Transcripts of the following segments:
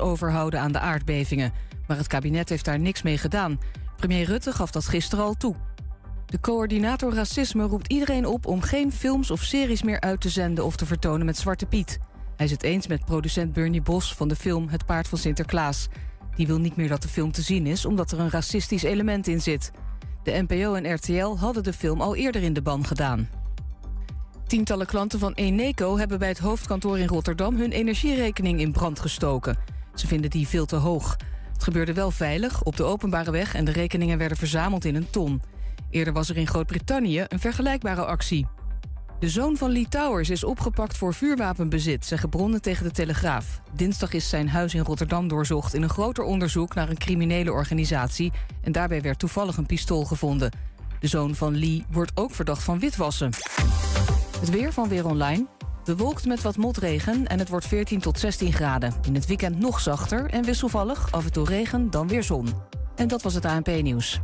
overhouden aan de aardbevingen. Maar het kabinet heeft daar niks mee gedaan. Premier Rutte gaf dat gisteren al toe. De coördinator racisme roept iedereen op om geen films of series meer uit te zenden of te vertonen met Zwarte Piet. Hij is het eens met producent Bernie Bos van de film Het Paard van Sinterklaas. Die wil niet meer dat de film te zien is omdat er een racistisch element in zit. De NPO en RTL hadden de film al eerder in de ban gedaan. Tientallen klanten van Eneco hebben bij het hoofdkantoor in Rotterdam hun energierekening in brand gestoken. Ze vinden die veel te hoog. Het gebeurde wel veilig, op de openbare weg en de rekeningen werden verzameld in een ton. Eerder was er in Groot-Brittannië een vergelijkbare actie. De zoon van Lee Towers is opgepakt voor vuurwapenbezit, zeggen bronnen tegen de Telegraaf. Dinsdag is zijn huis in Rotterdam doorzocht in een groter onderzoek naar een criminele organisatie. En daarbij werd toevallig een pistool gevonden. De zoon van Lee wordt ook verdacht van witwassen. Het weer van Weer Online. Bewolkt met wat motregen en het wordt 14 tot 16 graden. In het weekend nog zachter en wisselvallig, af en toe regen, dan weer zon. En dat was het ANP-nieuws.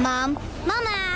Mam, mama,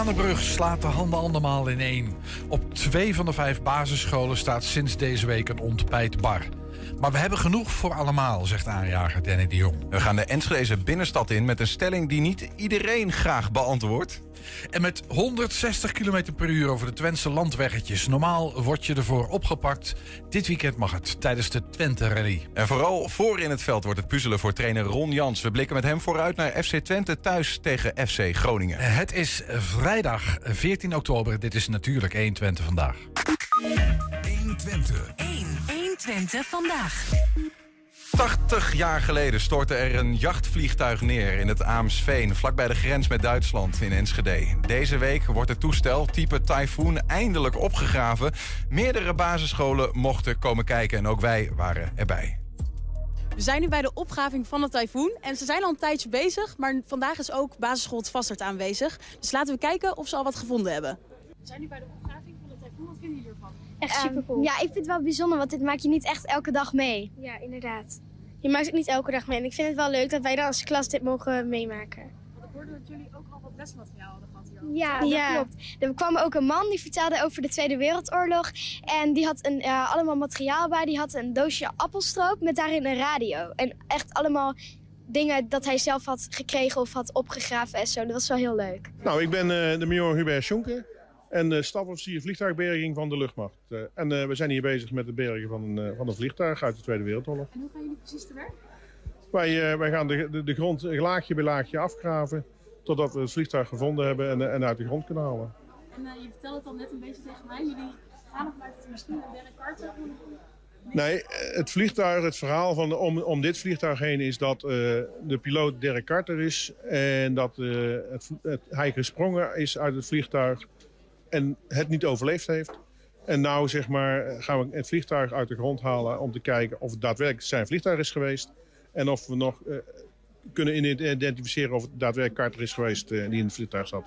Glanenbrug slaat de handen andermaal in één. Op twee van de vijf basisscholen staat sinds deze week een ontbijtbar. Maar we hebben genoeg voor allemaal, zegt aanjager Danny de Jong. We gaan de Enschedeze binnenstad in met een stelling die niet iedereen graag beantwoordt. En met 160 km per uur over de Twentse landweggetjes. Normaal word je ervoor opgepakt. Dit weekend mag het tijdens de Twente Rally. En vooral voor in het veld wordt het puzzelen voor trainer Ron Jans. We blikken met hem vooruit naar FC Twente thuis tegen FC Groningen. Het is vrijdag 14 oktober. Dit is natuurlijk 1 Twente vandaag. 1 Twente. 1, 1 Twente vandaag. 80 jaar geleden stortte er een jachtvliegtuig neer in het Aamsveen, vlakbij de grens met Duitsland in Enschede. Deze week wordt het toestel type Typhoon eindelijk opgegraven. Meerdere basisscholen mochten komen kijken en ook wij waren erbij. We zijn nu bij de opgraving van de Typhoon. En ze zijn al een tijdje bezig, maar vandaag is ook basisschool het Vastert aanwezig. Dus laten we kijken of ze al wat gevonden hebben. We zijn nu bij de opgraving van de Typhoon. Wat vinden jullie ervan? Echt super cool. ja, ik vind het wel bijzonder, want dit maak je niet echt elke dag mee. Ja, inderdaad. Je maakt het niet elke dag mee. En ik vind het wel leuk dat wij dan als klas dit mogen meemaken. Want ik hoorde dat jullie ook al wat lesmateriaal hadden gehad hierover. Ja, dat Ja. klopt. Er kwam ook een man die vertelde over de Tweede Wereldoorlog. En die had een, eh, allemaal materiaal bij. Die had een doosje appelstroop met daarin een radio. En echt allemaal dingen dat hij zelf had gekregen of had opgegraven en zo. Dat was wel heel leuk. Nou, ik ben eh, de major Hubert Schoenke en uh, stafofficier vliegtuigberging van de luchtmacht. Eh, en eh, we zijn hier bezig met het bergen van een, eh, van een vliegtuig uit de Tweede Wereldoorlog. En hoe gaan jullie precies te werk? Wij, eh, wij gaan de, de, de grond laagje bij laagje afgraven totdat we het vliegtuig gevonden hebben en, en uit de grond kunnen halen. En eh, je vertelde het al net een beetje tegen mij. Jullie gaan ervan uit dat er misschien een kaart Nee, eh, het vliegtuig, het verhaal van, om, om dit vliegtuig heen is dat eh, de piloot Derek Carter is. En dat eh, het, het, hij gesprongen is uit het vliegtuig en het niet overleefd heeft. En nou zeg maar, gaan we het vliegtuig uit de grond halen om te kijken of het daadwerkelijk zijn vliegtuig is geweest. En of we nog eh, kunnen identificeren of het daadwerkelijk Carter is geweest eh, die in het vliegtuig zat.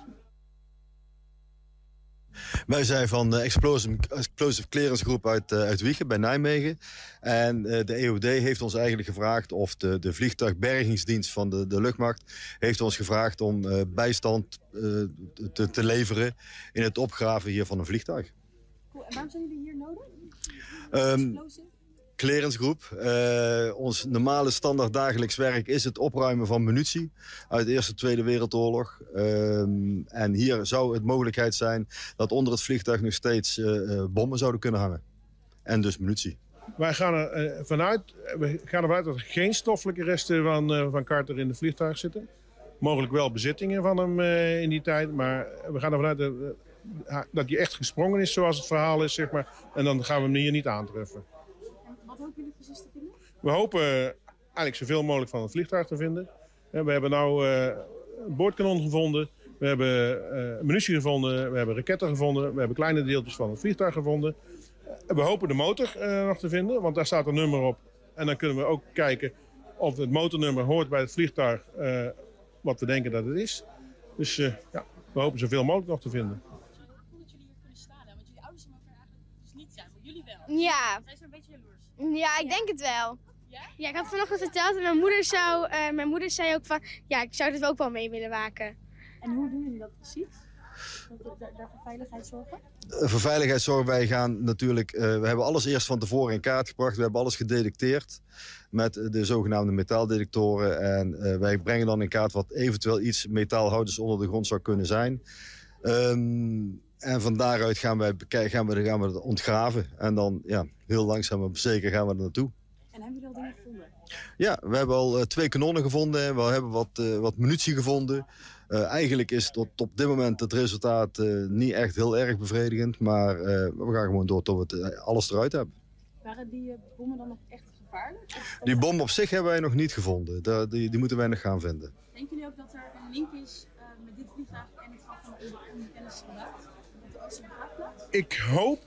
Wij zijn van de Explosive, Explosive Clearance Groep uit, uh, uit Wiegen bij Nijmegen. En uh, de EOD heeft ons eigenlijk gevraagd, of de, de vliegtuigbergingsdienst van de, de luchtmacht... heeft ons gevraagd om uh, bijstand te, te, leveren in het opgraven hier van een vliegtuig. Cool. En waarom zijn jullie hier nodig? Um, Clearancegroep. Uh, ons normale standaard dagelijks werk is het opruimen van munitie uit de Eerste Tweede Wereldoorlog. Uh, en hier zou het mogelijkheid zijn dat onder het vliegtuig nog steeds uh, bommen zouden kunnen hangen. En dus munitie. Wij gaan er vanuit, we gaan ervan uit dat er geen stoffelijke resten van, van Carter in het vliegtuig zitten. Mogelijk wel bezittingen van hem in die tijd, maar we gaan ervan uit dat, dat hij echt gesprongen is zoals het verhaal is, zeg maar. En dan gaan we hem hier niet aantreffen. Hopen jullie precies te vinden? We hopen eigenlijk zoveel mogelijk van het vliegtuig te vinden. We hebben nu uh, een boordkanon gevonden. We hebben uh, munitie gevonden, we hebben raketten gevonden, we hebben kleine deeltjes van het vliegtuig gevonden. we hopen de motor nog te vinden, want daar staat een nummer op. En dan kunnen we ook kijken of het motornummer hoort bij het vliegtuig wat we denken dat het is. Dus ja, we hopen zoveel mogelijk nog te vinden. Ja. Ja, ik denk het wel. Ja? Ja, ik had vanochtend verteld en mijn moeder, zou, uh, mijn moeder zei ook van... Ja, ik zou dit ook wel mee willen waken. En hoe doen jullie dat precies? Daar voor veiligheid zorgen? Uh, voor veiligheid zorgen wij gaan natuurlijk... Uh, we hebben alles eerst van tevoren in kaart gebracht. We hebben alles gedetecteerd met de zogenaamde metaaldetectoren. En wij brengen dan in kaart wat eventueel iets metaalhouders onder de grond zou kunnen zijn. Um, en van daaruit gaan, wij gaan, we, gaan we het ontgraven. En dan ja, heel langzaam maar zeker gaan we er naartoe. En hebben jullie al dingen gevonden? Ja, we hebben al uh, twee kanonnen gevonden. We hebben wat, uh, wat munitie gevonden. Uh, eigenlijk is tot op dit moment het resultaat niet echt heel erg bevredigend. Maar we gaan gewoon door tot we alles eruit hebben. Waren die bommen dan nog echt gevaarlijk? Die bom op zich hebben wij nog niet gevonden. Die, die, die moeten wij nog gaan vinden. Denken jullie ook dat er een link is met dit vliegtuig en het geval van de onbekende soldaat? Ik hoop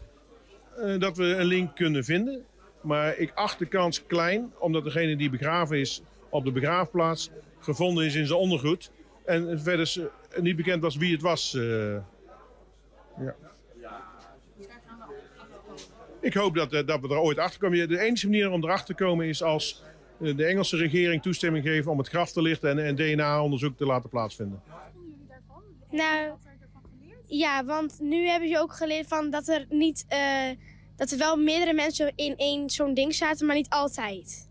uh, dat we een link kunnen vinden. Maar ik acht de kans klein, omdat degene die begraven is op de begraafplaats gevonden is in zijn ondergoed. En verder niet bekend was wie het was. Uh, ja. Ik hoop dat, uh, dat we er ooit achter komen. De enige manier om erachter te komen is als de Engelse regering toestemming geeft om het graf te lichten en, en DNA-onderzoek te laten plaatsvinden. Nou, ja, want nu hebben ze ook geleerd van dat er niet... Uh, dat er wel meerdere mensen in één zo'n ding zaten, maar niet altijd.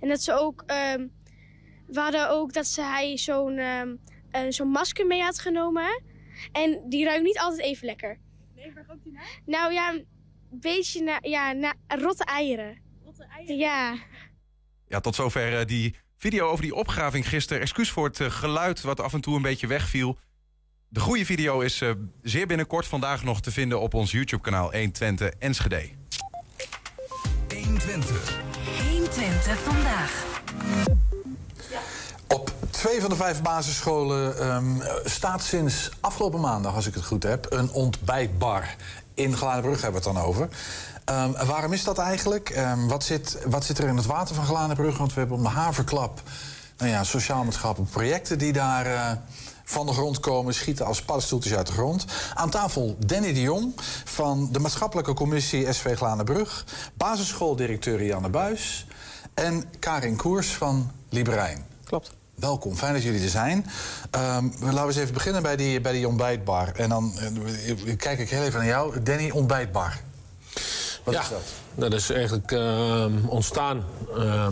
En dat ze ook... Uh, we hadden ook dat ze, hij zo'n uh, zo'n masker mee had genomen. En die ruikt niet altijd even lekker. Nee, waar rookt die naar? Nou ja, een beetje naar ja, na, rotte eieren. Rotte eieren? Ja. Ja, tot zover die video over die opgraving gisteren. Excuus voor het geluid wat af en toe een beetje wegviel. De goede video is uh, zeer binnenkort vandaag nog te vinden op ons YouTube-kanaal 120 Enschede. 120. 120 vandaag. Op twee van de vijf basisscholen um, staat sinds afgelopen maandag, als ik het goed heb, een ontbijtbar. In Gladenbrug hebben we het dan over. Um, waarom is dat eigenlijk? Um, wat, zit, wat zit er in het water van Gladenbrug? Want we hebben om de haverklap nou ja, sociaal-maatschappelijke projecten die daar. Uh, van de grond komen, schieten als paddenstoeltjes uit de grond. Aan tafel Danny de Jong van de maatschappelijke commissie SV Glanenbrug... basisschooldirecteur Janne Buis en Karin Koers van Liberijn. Klopt. Welkom, fijn dat jullie er zijn. Um, laten we eens even beginnen bij die, bij die ontbijtbar. En dan uh, kijk ik heel even naar jou. Danny, ontbijtbar. Wat ja, is dat? Dat is eigenlijk uh, ontstaan uh,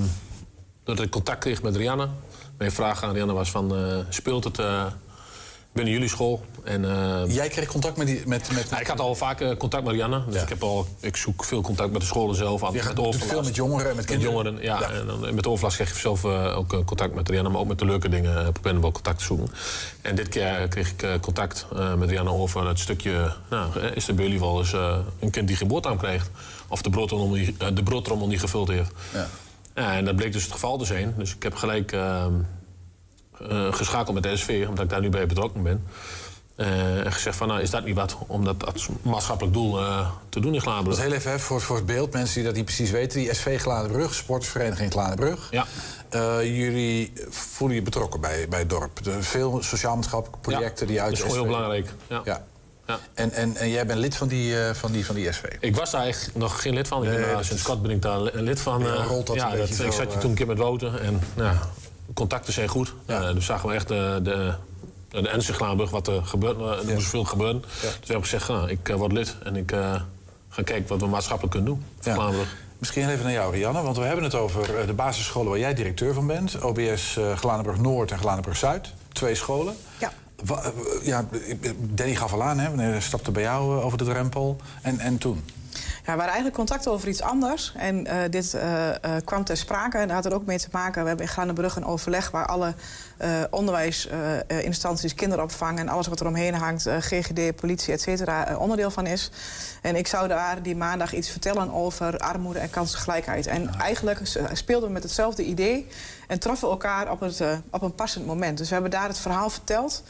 doordat ik contact kreeg met Rianne. Mijn vraag aan Rianne was van, uh, speelt het uh, binnen jullie school? En, uh, Jij kreeg contact met die... Met, met... Nou, ik had al vaak contact met Rianne. Dus ja. ik, heb al, ik zoek veel contact met de scholen zelf. Aan, je met overlast. veel met jongeren en met kinderen? Met jongeren, ja. ja. En met overlast krijg je zelf ook contact met Rianne. Maar ook met de leuke dingen probeer ik wel contact te zoeken. En dit keer kreeg ik contact met Rianne over het stukje... Nou, is er bij jullie wel eens een kind die geen boterham krijgt? Of de broodtrommel die, de niet gevuld heeft? Ja. Ja, en dat bleek dus het geval te zijn. Dus ik heb gelijk uh, uh, geschakeld met de SV, omdat ik daar nu bij betrokken ben. Uh, en gezegd van, nou, is dat niet wat om dat maatschappelijk doel te doen in Gladenbrug? Dat heel even hè, voor, voor het beeld, mensen die dat niet precies weten. Die SV Gladenbrug, sportvereniging Gladenbrug. Ja. jullie voelen je betrokken bij, bij het dorp. Er veel sociaal-maatschappelijke projecten ja, die uit dat is gewoon heel belangrijk. Ja. ja. Ja. En, en, en jij bent lid van die, uh, van, die, van die SV? Ik was daar eigenlijk nog geen lid van. Ik nee, ben, uh, sinds kort ben ik daar lid van. Ja, rolt dat ja, dat, zo, ik zat je toen een keer met Wouten. En nou, contacten zijn goed. Ja. Uh, dus zagen we echt de, de, de Glaanburg wat er gebeurt. Er ja. moest veel gebeuren. Dus we hebben gezegd, nou, ik word lid. En ik ga kijken wat we maatschappelijk kunnen doen voor Glaanburg. Misschien even naar jou, Rianne. Want we hebben het over de basisscholen waar jij directeur van bent. OBS Glaanburg Noord en Glaanburg Zuid. Twee scholen. Ja. Ja, Danny gaf al aan, hè, stapte bij jou over de drempel. En, en toen? Ja, we hadden eigenlijk contact over iets anders. En uh, dit uh, uh, kwam ter sprake. En dat had er ook mee te maken. We hebben in Glanenbrug een overleg waar alle onderwijsinstanties, kinderopvang en alles wat er omheen hangt, GGD, politie, et cetera, onderdeel van is. En ik zou daar die maandag iets vertellen over armoede en kansengelijkheid. En ja. eigenlijk speelden we met hetzelfde idee en troffen elkaar op, het, op een passend moment. Dus we hebben daar het verhaal verteld.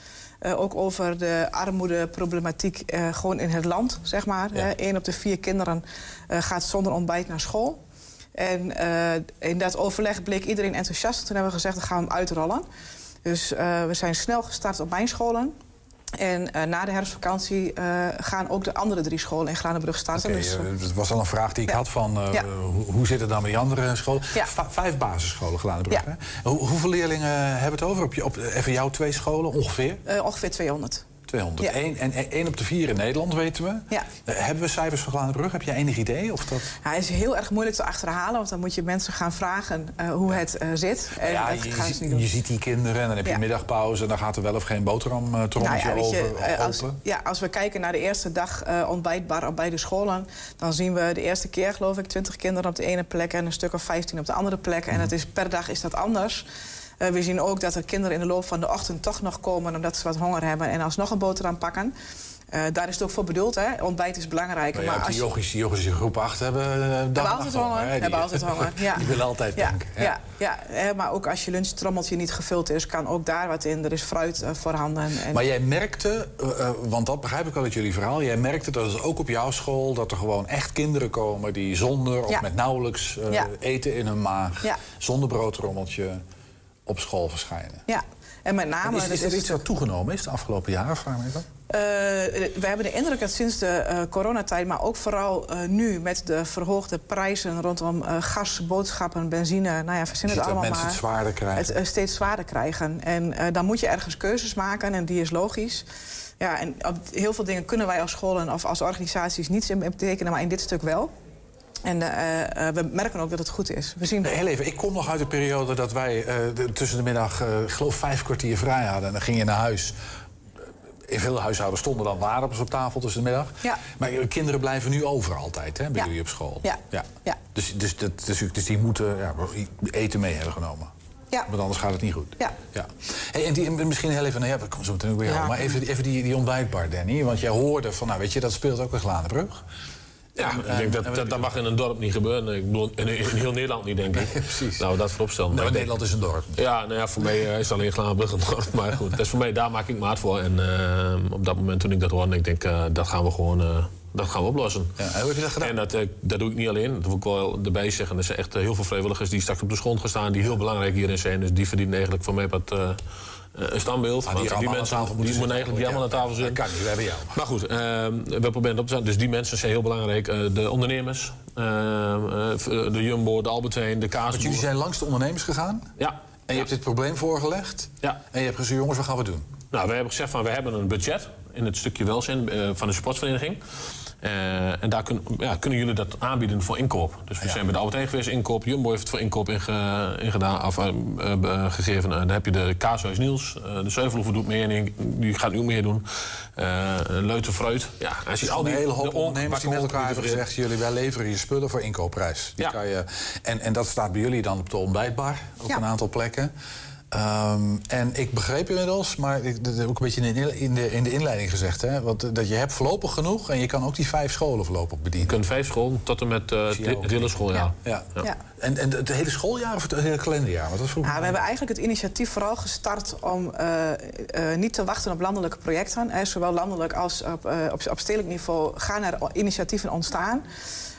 Eh, ook over de armoedeproblematiek eh, gewoon in het land, zeg maar. Eén op de vier kinderen eh, gaat zonder ontbijt naar school. En in dat overleg bleek iedereen enthousiast. Toen hebben we gezegd, dan gaan we hem uitrollen. Dus we zijn snel gestart op mijn scholen. En eh, na de herfstvakantie eh, gaan ook de andere drie scholen in Glanenbrug starten. Dus, eh, dat was al een vraag die ik Ja. had van Ja. hoe, hoe zit het dan met die andere scholen? Ja. Vijf basisscholen, Glanenbrug. Hoe, hoeveel leerlingen hebben het over? Op, je, op even jouw twee scholen ongeveer? ongeveer 200. 200. Ja. Eén- en één op de vier in Nederland weten we. Ja. Eh, hebben we cijfers van Glanenbrug? Heb je enig idee? Of dat... Ja, het is heel erg moeilijk te achterhalen, want dan moet je mensen gaan vragen eh, hoe het eh, zit. En ja, dat je, gaan ze ziet- niet doen. je ziet die kinderen en dan heb je middagpauze... en dan gaat er wel of geen Nou ja, weet je, over als, open. ja, als we kijken naar de eerste dag ontbijtbar op beide scholen... dan zien we de eerste keer, geloof ik, 20 kinderen op de ene plek... en een stuk of 15 op de andere plek. Mhm. En dat is, per dag is dat anders. Eh, we zien ook dat er kinderen in de loop van de ochtend toch nog komen... omdat ze wat honger hebben en alsnog een boterham pakken. Eh, daar is het ook voor bedoeld, hè. Ontbijt is belangrijk. Maar ja, als die yogis, die yogis in groep 8 hebben... en hebben altijd honger. die- Hebben altijd honger. Ja. Die willen altijd ja, denken. Ja, ja, maar ook als je lunchtrommeltje niet gevuld is, kan ook daar wat in. Er is fruit eh, voorhanden. En... Maar jij merkte, want dat begrijp ik wel uit jullie verhaal... jij merkte dat het ook op jouw school... dat er gewoon echt kinderen komen die zonder of met nauwelijks eten in hun maag... Zonder broodrommeltje op school verschijnen. Ja, en met name... En is, is er iets wat toegenomen is de afgelopen jaren? Vraag me even. Eh, we hebben de indruk dat sinds de eh, coronatijd, maar ook vooral eh, nu met de verhoogde prijzen rondom gas, boodschappen, benzine, nou ja, verzin Je het allemaal mensen maar. het zwaarder krijgen. Het steeds zwaarder krijgen. En dan moet je ergens keuzes maken en die is logisch. Ja, en op heel veel dingen kunnen wij als scholen of als organisaties niets in betekenen, maar in dit stuk wel. En eh, eh, we merken ook dat het goed is. We zien... Nee, heel even, ik kom nog uit de periode dat wij eh, de- tussen de middag... eh, ik geloof vijf kwartier vrij hadden en dan ging je naar huis... In veel huishoudens stonden dan aardappels op tafel tussen de middag. Ja. Maar kinderen blijven nu over altijd, hè, bij Ja. jullie op school. Ja. ja. Ja. Dus, dus, dat, dus, dus die moeten ja, eten mee hebben genomen. Ja. Want anders gaat het niet goed. Ja. Ja. Hey, en die, misschien heel even, nou ja, we komen zo meteen ook bij jou. Ja. Maar even, even die, die ontbijtbar, Danny. Want jij hoorde van, nou weet je, dat speelt ook in Glanenbrug. Ja, ik en- denk en dat, dat, dat mag in een dorp niet gebeuren. Ik bedoel, in, in heel Nederland niet, denk ik. precies. Nou, dat vooropstellen. Nou, Maar denk- Nederland is een dorp. Ja, nou ja, voor mij eh, is alleen Glanenbrug een dorp. Maar goed, dat is voor mij, daar maak ik hard voor. En eh, op dat moment toen ik dat hoorde, ik denk, eh, dat gaan we gewoon dat gaan we oplossen. Ja, en hoe heb je dat gedaan? En dat, dat doe ik niet alleen. Dat wil ik wel erbij zeggen. Er zijn echt heel veel vrijwilligers die straks op de grond gaan staan... die heel belangrijk hierin zijn. Dus die verdienen eigenlijk van mij wat... eh, een standbeeld. Ah, die allemaal aan tafel die moeten eigenlijk allemaal aan tafel zitten. Dat kan niet, we hebben jou. Maar goed, eh, we proberen op te zetten. Dus die mensen zijn heel belangrijk. Eh, de ondernemers, eh, eh, de Jumbo, de Albert Heijn, de kaasboer. Want jullie zijn langs de ondernemers gegaan. Ja. En je hebt dit probleem voorgelegd. Ja. En je hebt gezegd, jongens, wat gaan we doen? Nou, we hebben gezegd van we hebben een budget in het stukje welzijn van de sportvereniging. Eh, en daar kun- ja, kunnen jullie dat aanbieden voor inkoop. Dus we zijn bij de Albert Heijn geweest, inkoop. Jumbo heeft het voor inkoop inge- ingedaan, of, eh, eh, gegeven. En dan heb je de Kaashuis Niels. eh, de Zeuvelhoeven doet meer, en die gaat nu meer doen. Eh Leuten Fruit. Ja, als je al al die hele hoop ondernemers die met elkaar hebben gezegd... jullie, wij leveren je spullen voor inkoopprijs. Die Ja. kan je, en, en dat staat bij jullie dan op de ontbijtbar op Ja. een aantal plekken. Ehm, en ik begreep inmiddels, maar ik, dat heb ik ook een beetje in de, in de, in de inleiding gezegd... Hè, want, eh, dat je hebt voorlopig genoeg en je kan ook die vijf scholen voorlopig Je bedienen. kunt vijf school tot en met uh, je het hele schooljaar. Ja. Ja. En, en het hele schooljaar of het hele kalenderjaar? Want dat vroeg Nou, we hebben eigenlijk het initiatief vooral gestart om eh, eh, niet te wachten op landelijke projecten. Zowel landelijk als op, eh, op, op stedelijk niveau gaan er initiatieven ontstaan.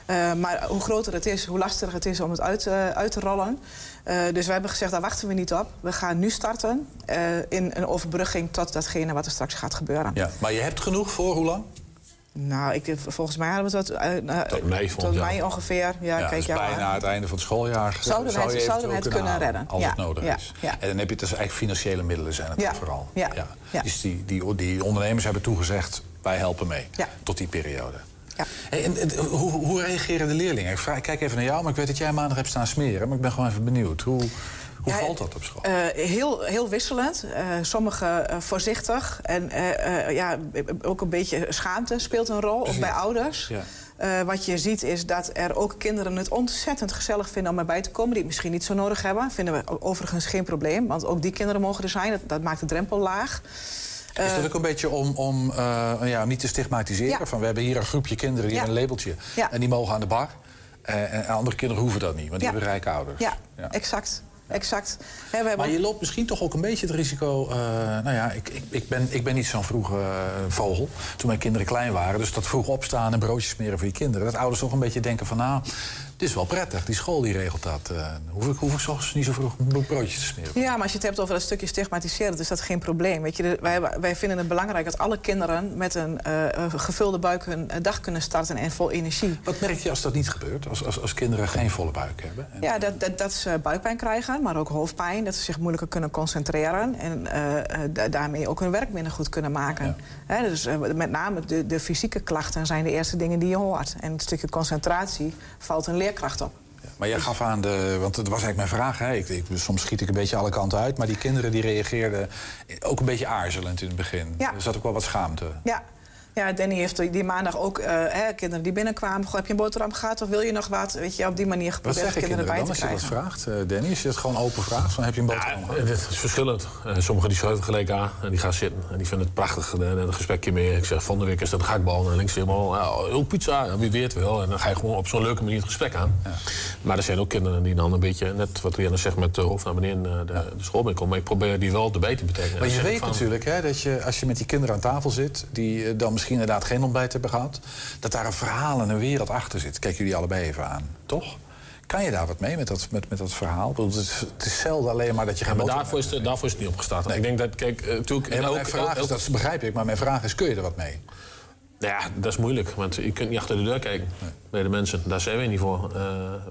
Eh, maar hoe groter het is, hoe lastiger het is om het uit, eh, uit te rollen. Eh, dus we hebben gezegd, daar wachten we niet op. We gaan nu starten in een overbrugging tot datgene wat er straks gaat gebeuren. Ja, maar je hebt genoeg voor hoe lang? Nou, ik, volgens mij hadden we het tot, Tot mei tot ongeveer. Ja, kijk, dus ja, bijna het einde van het schooljaar Zouden we het- zouden we het kunnen halen, redden. Als Ja, het nodig is. En dan heb je dus eigenlijk financiële middelen zijn het vooral. ja, ja. Dus die, die, die ondernemers hebben toegezegd, wij helpen mee. Tot die periode. Ja. Hey, en, en hoe, hoe reageren de leerlingen? Ik, vraag, ik kijk even naar jou, maar ik weet dat jij maandag hebt staan smeren. Maar ik ben gewoon even benieuwd. Hoe, hoe Ja, valt dat op school? Eh, heel, heel wisselend. Eh sommigen eh, voorzichtig. En eh, eh, ja, ook een beetje schaamte speelt een rol, ook bij ouders. Ja. Eh, wat je ziet is dat er ook kinderen het ontzettend gezellig vinden om erbij te komen... die het misschien niet zo nodig hebben. Vinden we overigens geen probleem, want ook die kinderen mogen er zijn. Dat, dat maakt de drempel laag. Is Eh, dat ook een beetje om, om eh, ja, niet te stigmatiseren? Ja. Van, we hebben hier een groepje kinderen die Ja. hebben een labeltje. En die mogen aan de bar. Eh, en andere kinderen hoeven dat niet, want die hebben rijke ouders. ja, exact. exact. We hebben Maar je loopt misschien toch ook een beetje het risico... nou ja, ik, ik, ik, ben, ik ben niet zo'n vroege vogel. Toen mijn kinderen klein waren. Dus dat vroeg opstaan en broodjes smeren voor je kinderen. Dat ouders toch een beetje denken van... nou, het is wel prettig. Die school die regelt dat. eh hoef ik, hoef ik 's ochtends niet zo vroeg broodjes te smeren. Ja, maar als je het hebt over dat stukje stigmatiseren, is dat geen probleem. Weet je, wij, wij vinden het belangrijk dat alle kinderen met een eh, gevulde buik hun eh, dag kunnen starten en vol energie. Wat merk je als dat niet gebeurt? Als, als, als kinderen geen volle buik hebben? Ja, dat, dat, dat ze buikpijn krijgen, maar ook hoofdpijn. Dat ze zich moeilijker kunnen concentreren. En da- daarmee ook hun werk minder goed kunnen maken. Dus met name de, de fysieke klachten zijn de eerste dingen die je hoort. En het stukje concentratie valt een leerkracht op. Maar jij gaf aan de. Want dat was eigenlijk mijn vraag. Hè. Ik, ik, soms schiet ik een beetje alle kanten uit. Maar die kinderen die reageerden ook een beetje aarzelend in het begin. Ja. Er zat ook wel wat schaamte. Ja. Ja, Danny heeft die maandag ook eh, hè, kinderen die binnenkwamen. Goh, heb je een boterham gehad of wil je nog wat? Weet je, op die manier geprobeerd kinderen kinderen bij dan te als je dat vraagt, eh, Danny? Als je het gewoon open vraagt, dan heb je een boterham gehad. Het is verschillend. Eh, sommigen die schuiven gelijk aan en die gaan zitten. En die vinden het prachtig. En een gesprekje meer. Ik zeg, van de week is dat een gakbal. En links helemaal, ja, heel pizza. En wie weet wel. En dan ga je gewoon op zo'n leuke manier het gesprek aan. Maar er zijn ook kinderen die dan een beetje, net wat Rianne zegt, met de hoofd naar beneden eh, de, de school binnenkomen. Maar ik probeer die wel erbij te betekenen. Maar je weet van- natuurlijk hè, dat je, als je met die kinderen aan tafel zit... die eh, dan misschien inderdaad geen ontbijt hebben gehad... dat daar een verhaal en een wereld achter zit. Kijk jullie allebei even aan, toch? Kan je daar wat mee met dat, met, met dat verhaal? Ik bedoel, Het is, het is zelden alleen maar dat je Ja, geen maar daarvoor is, het, daarvoor is het niet opgestart. Ik denk dat, kijk, eh, natuurlijk... Nee, mijn vraag is, dat begrijp ik, maar mijn vraag is, kun je er wat mee? Nou ja, dat is moeilijk, want je kunt niet achter de deur kijken bij de mensen. Daar zijn wij niet voor. Eh,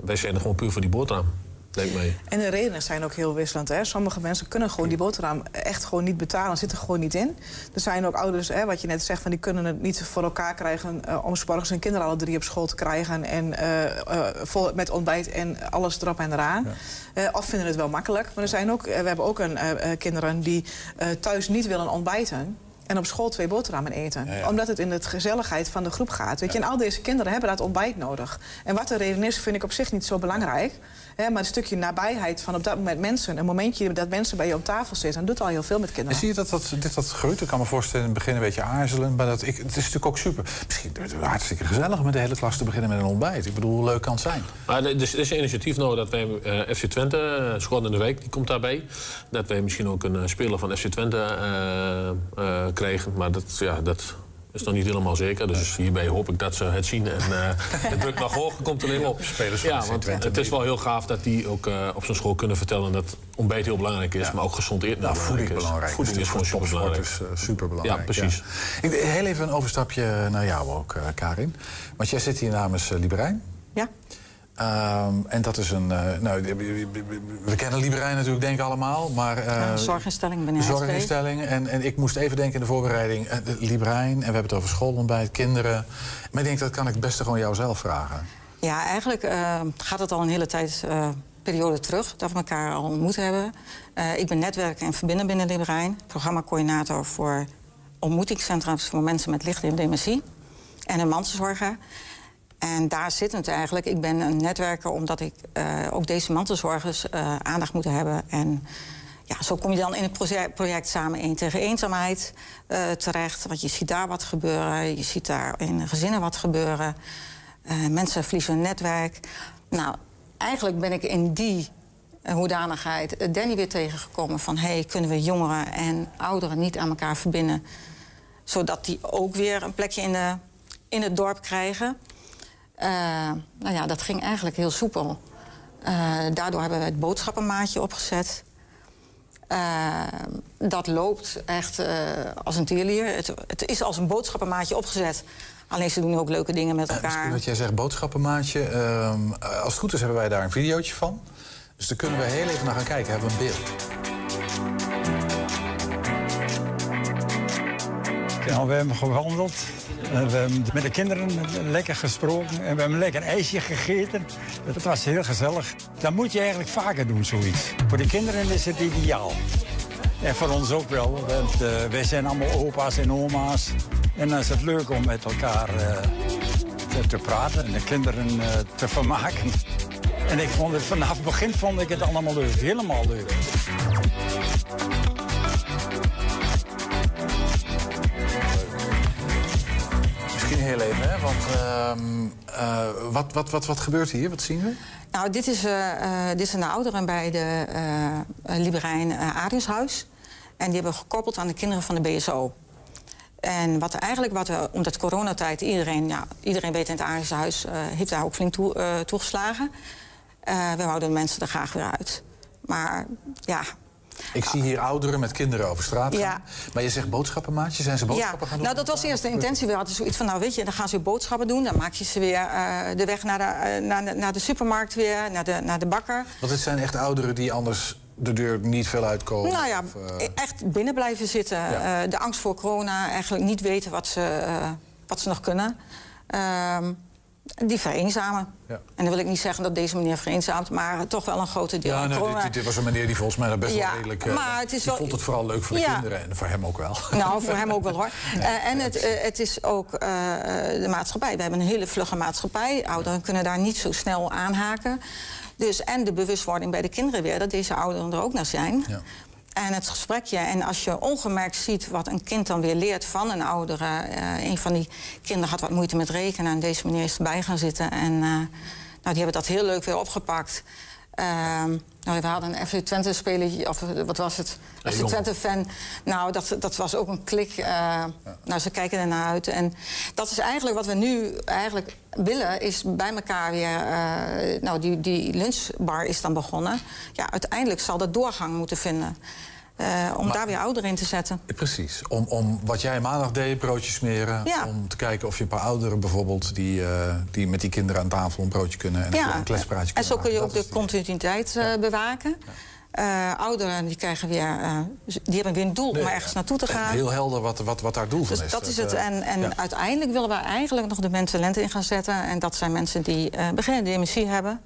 wij zijn er gewoon puur voor die boterham, denk. En de redenen zijn ook heel wisselend. Hè. Sommige mensen kunnen gewoon die boterham echt gewoon niet betalen. Zitten gewoon niet in. Er zijn ook ouders, hè, wat je net zegt, van die kunnen het niet voor elkaar krijgen... eh, om morgens hun kinderen alle drie op school te krijgen. En eh, eh, vol met ontbijt en alles erop en eraan. Eh, of vinden het wel makkelijk. Maar er zijn ook, we hebben ook een, kinderen die thuis niet willen ontbijten... En op school twee boterhammen eten. Ja, ja. Omdat het in de gezelligheid van de groep gaat. Weet je, en al deze kinderen hebben dat ontbijt nodig. En wat de reden is, vind ik op zich niet zo belangrijk. Hè, maar een stukje nabijheid van op dat moment mensen... een momentje dat mensen bij je op tafel zitten... doet al heel veel met En kinderen. zie je dat, dat dit dat groeit? Ik kan me voorstellen in het begin een beetje aarzelen. Maar dat, ik, het is natuurlijk ook super. Misschien is het hartstikke gezellig om met de hele klas te beginnen met een ontbijt. Ik bedoel, hoe leuk kan het zijn? Maar er is, er is een initiatief nou dat wij eh, FC Twente, uh, Schot in de Week, die komt daarbij. Dat wij misschien ook een eh, speler van FC Twente eh, eh, krijgen. Maar dat, ja, dat is nog niet helemaal zeker. Dus hierbij hoop ik dat ze het zien. En eh de druk nog hoger komt alleen op. Spelers van ja, want het is wel heel gaaf dat die ook eh, op zo'n school kunnen vertellen... dat ontbijt heel belangrijk is, maar ook gezond eten Nou, voeding belangrijk belangrijk. is. Voeding is gewoon super belangrijk. is super belangrijk. Ja, precies. Ik, heel even een overstapje naar jou ook, eh, Karin. Want jij zit hier namens uh, Liberijn. Ja. Ehm, en dat is een. Uh, nou, we kennen Liberijn natuurlijk, denk ik allemaal. Maar, uh, ja, zorginstelling binnen Zorginstelling. En, en ik moest even denken in de voorbereiding. Uh, Liberijn, en we hebben het over schoolontbijt, kinderen. Maar ik denk dat kan ik het beste gewoon jou zelf vragen. Ja, eigenlijk gaat het al een hele tijd. Periode terug dat we elkaar al ontmoet hebben. Ik ben netwerken en verbinden binnen Liberijn. Programmacoördinator voor ontmoetingscentra's voor mensen met lichte en dementie. En een mantelzorger. En daar zit het eigenlijk. Ik ben een netwerker omdat ik uh, ook deze mantelzorgers uh, aandacht moeten hebben. En ja, zo kom je dan in het project, samen één tegen eenzaamheid uh, terecht. Want je ziet daar wat gebeuren. Je ziet daar in gezinnen wat gebeuren. mensen verliezen hun netwerk. Nou, eigenlijk ben ik in die hoedanigheid Danny weer tegengekomen van... hey, kunnen we jongeren en ouderen niet aan elkaar verbinden... zodat die ook weer een plekje in, de, in het dorp krijgen... Uh, nou ja, dat ging eigenlijk heel soepel. Uh, daardoor hebben we het boodschappenmaatje opgezet. Uh, dat loopt echt als een tierlier. Het, het, is als een boodschappenmaatje opgezet. Alleen ze doen ook leuke dingen met elkaar. wat jij zegt, boodschappenmaatje. Ehm, als het goed is, hebben wij daar een videootje van. Dus daar kunnen we heel even naar gaan kijken. Hebben we een beeld. Ja, we hebben gewandeld. We hebben met de kinderen lekker gesproken en we hebben lekker ijsje gegeten. Het was heel gezellig. Dat moet je eigenlijk vaker doen, zoiets. Voor de kinderen is het ideaal. En voor ons ook wel, want uh, wij zijn allemaal opa's en oma's. En dan is het leuk om met elkaar uh, te, te, praten en de kinderen te vermaken. En ik vond het vanaf het begin vond ik het allemaal leuk, helemaal leuk. Hè? Want ehm, eh, wat, wat, wat, wat gebeurt hier? Wat zien we? Nou, dit is, uh, dit is een ouderen bij de Liberijn Ariushuis. En die hebben we gekoppeld aan de kinderen van de BSO. En wat eigenlijk, wat we, omdat coronatijd, iedereen, ja, iedereen weet in het Ariushuis... heeft daar ook flink toe, toegeslagen. we houden de mensen er graag weer uit. Maar ja, ik zie hier ouderen met kinderen over straat gaan. Ja. Maar je zegt boodschappenmaatje, zijn ze boodschappen gaan doen? Nou, dat was eerst de intentie. We hadden zoiets van, nou weet je, dan gaan ze boodschappen doen. Dan maak je ze weer uh, de weg naar de, uh, naar, de, naar de supermarkt weer, naar de, naar de bakker. Want het zijn echt ouderen die anders de deur niet veel uitkomen? Nou ja, of, uh... echt binnen blijven zitten. Ja. de angst voor corona, eigenlijk niet weten wat ze, wat ze nog kunnen. Ehm, die vereenzamen. Ja. En dan wil ik niet zeggen dat deze meneer vereenzaamt, maar toch wel een grote deel. Ja, nee, dit, dit, was een meneer die volgens mij best wel redelijk. Uh, maar het is wel, vond het vooral leuk voor de kinderen en voor hem ook wel. Nou, voor hem ook wel hoor. Uh, en het, uh, het is ook de maatschappij. We hebben een hele vlugge maatschappij. Ouderen kunnen daar niet zo snel aanhaken. Dus, en de bewustwording bij de kinderen weer, dat deze ouderen er ook naar zijn. En het gesprekje. En als je ongemerkt ziet wat een kind dan weer leert van een oudere. Uh, een van die kinderen had wat moeite met rekenen. En deze meneer is erbij gaan zitten. En uh, nou, die hebben dat heel leuk weer opgepakt. Uh, nou, we hadden een FC Twente speler, of wat was het? FC Twente fan. Nou, dat, dat was ook een klik. Ja. Nou, ze kijken ernaar uit. En dat is eigenlijk wat we nu eigenlijk willen, is bij elkaar weer. nou, die, die lunchbar is dan begonnen. Ja, uiteindelijk zal dat doorgang moeten vinden. Uh, om maar, daar weer ouderen in te zetten. Precies. Om, om wat jij maandag deed, broodjes smeren. Ja. Om te kijken of je een paar ouderen bijvoorbeeld... die, uh, die met die kinderen aan tafel een broodje kunnen en ja. een kletspraatje kunnen En zo kun je ook de continuïteit uh, bewaken. Uh, ouderen die krijgen weer, uh, die hebben weer een doel nee, om ergens naartoe te gaan. Heel helder wat, wat, wat daar doel van dus is. Dat is het. En, en ja. uiteindelijk willen we eigenlijk nog de mentalenten in gaan zetten. En dat zijn mensen die uh, beginnen dementie hebben.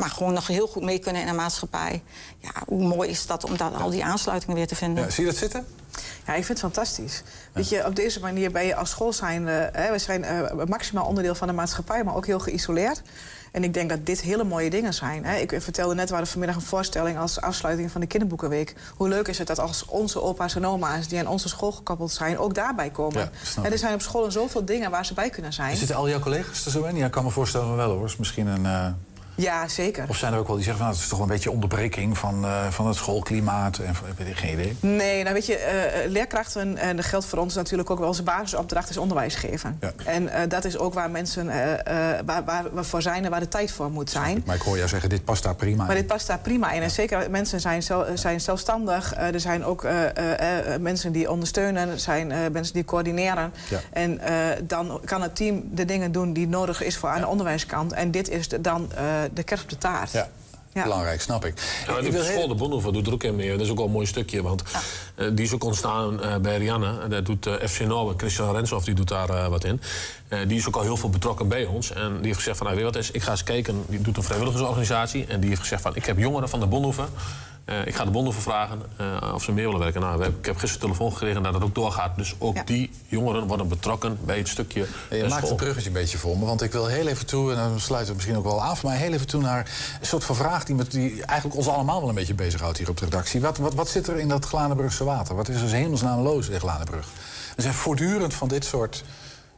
Maar gewoon nog heel goed mee kunnen in een maatschappij. Ja, hoe mooi is dat om daar al die aansluitingen weer te vinden. Ja, zie je dat zitten? Ja, ik vind het fantastisch. Weet je, op deze manier ben je als school zijn... Uh, hè, we zijn uh, maximaal onderdeel van de maatschappij, maar ook heel geïsoleerd. En ik denk dat dit hele mooie dingen zijn. Hè. Ik vertelde net, we hadden vanmiddag een voorstelling... als afsluiting van de kinderboekenweek. Hoe leuk is het dat als onze opa's en oma's... die aan onze school gekoppeld zijn, ook daarbij komen. Ja, en er zijn op scholen zoveel dingen waar ze bij kunnen zijn. Zitten al jouw collega's er zo in? Ja, ik kan me voorstellen wel hoor. Is misschien een... Uh... Ja, zeker. Of zijn er ook wel die zeggen van nou, het is toch een beetje onderbreking van, uh, van het schoolklimaat? En, weet ik geen idee. Nee, nou weet je, uh, leerkrachten, en dat geldt voor ons natuurlijk ook wel, zijn basisopdracht is onderwijs geven. Ja. En uh, dat is ook waar mensen waar, waar we voor zijn en waar de tijd voor moet zijn. Maar ik hoor jou zeggen, dit past daar prima in. Maar dit past daar prima in. Ja. En zeker mensen zijn, zelf, zijn zelfstandig. er zijn ook mensen die ondersteunen, er zijn mensen die coördineren. Ja. En dan kan het team de dingen doen die nodig is voor aan de onderwijskant. En dit is dan de kerst op de taart. Ja. Ja. Belangrijk, snap ik. Ja, ik de school de Bonhoeffer doet er ook in mee. Dat is ook wel een mooi stukje, want ja. uh, die is ook ontstaan uh, bij Rianne. En dat doet uh, FC Noord, Christian Renshoff, die doet daar wat in. die is ook al heel veel betrokken bij ons. En die heeft gezegd van, nou, weet wat is, ik ga eens kijken. Die doet een vrijwilligersorganisatie. En die heeft gezegd van, ik heb jongeren van de Bonhoeffer. Uh, ik ga de bonden vragen uh, of ze mee willen werken. Nou, we, ik heb gisteren telefoon gekregen dat het ook doorgaat. Dus ook ja. die jongeren worden betrokken bij het stukje. Ja, je maakt het bruggetje een beetje voor me. Want ik wil heel even toe, en dan sluiten we misschien ook wel af, maar heel even toe naar een soort van vraag die, met, die eigenlijk ons allemaal wel een beetje bezighoudt hier op de redactie. Wat, wat, wat zit er in dat Glanenbrugse water? Wat is er hemelsnaam loos in Glanenbrug? Er zijn voortdurend van dit soort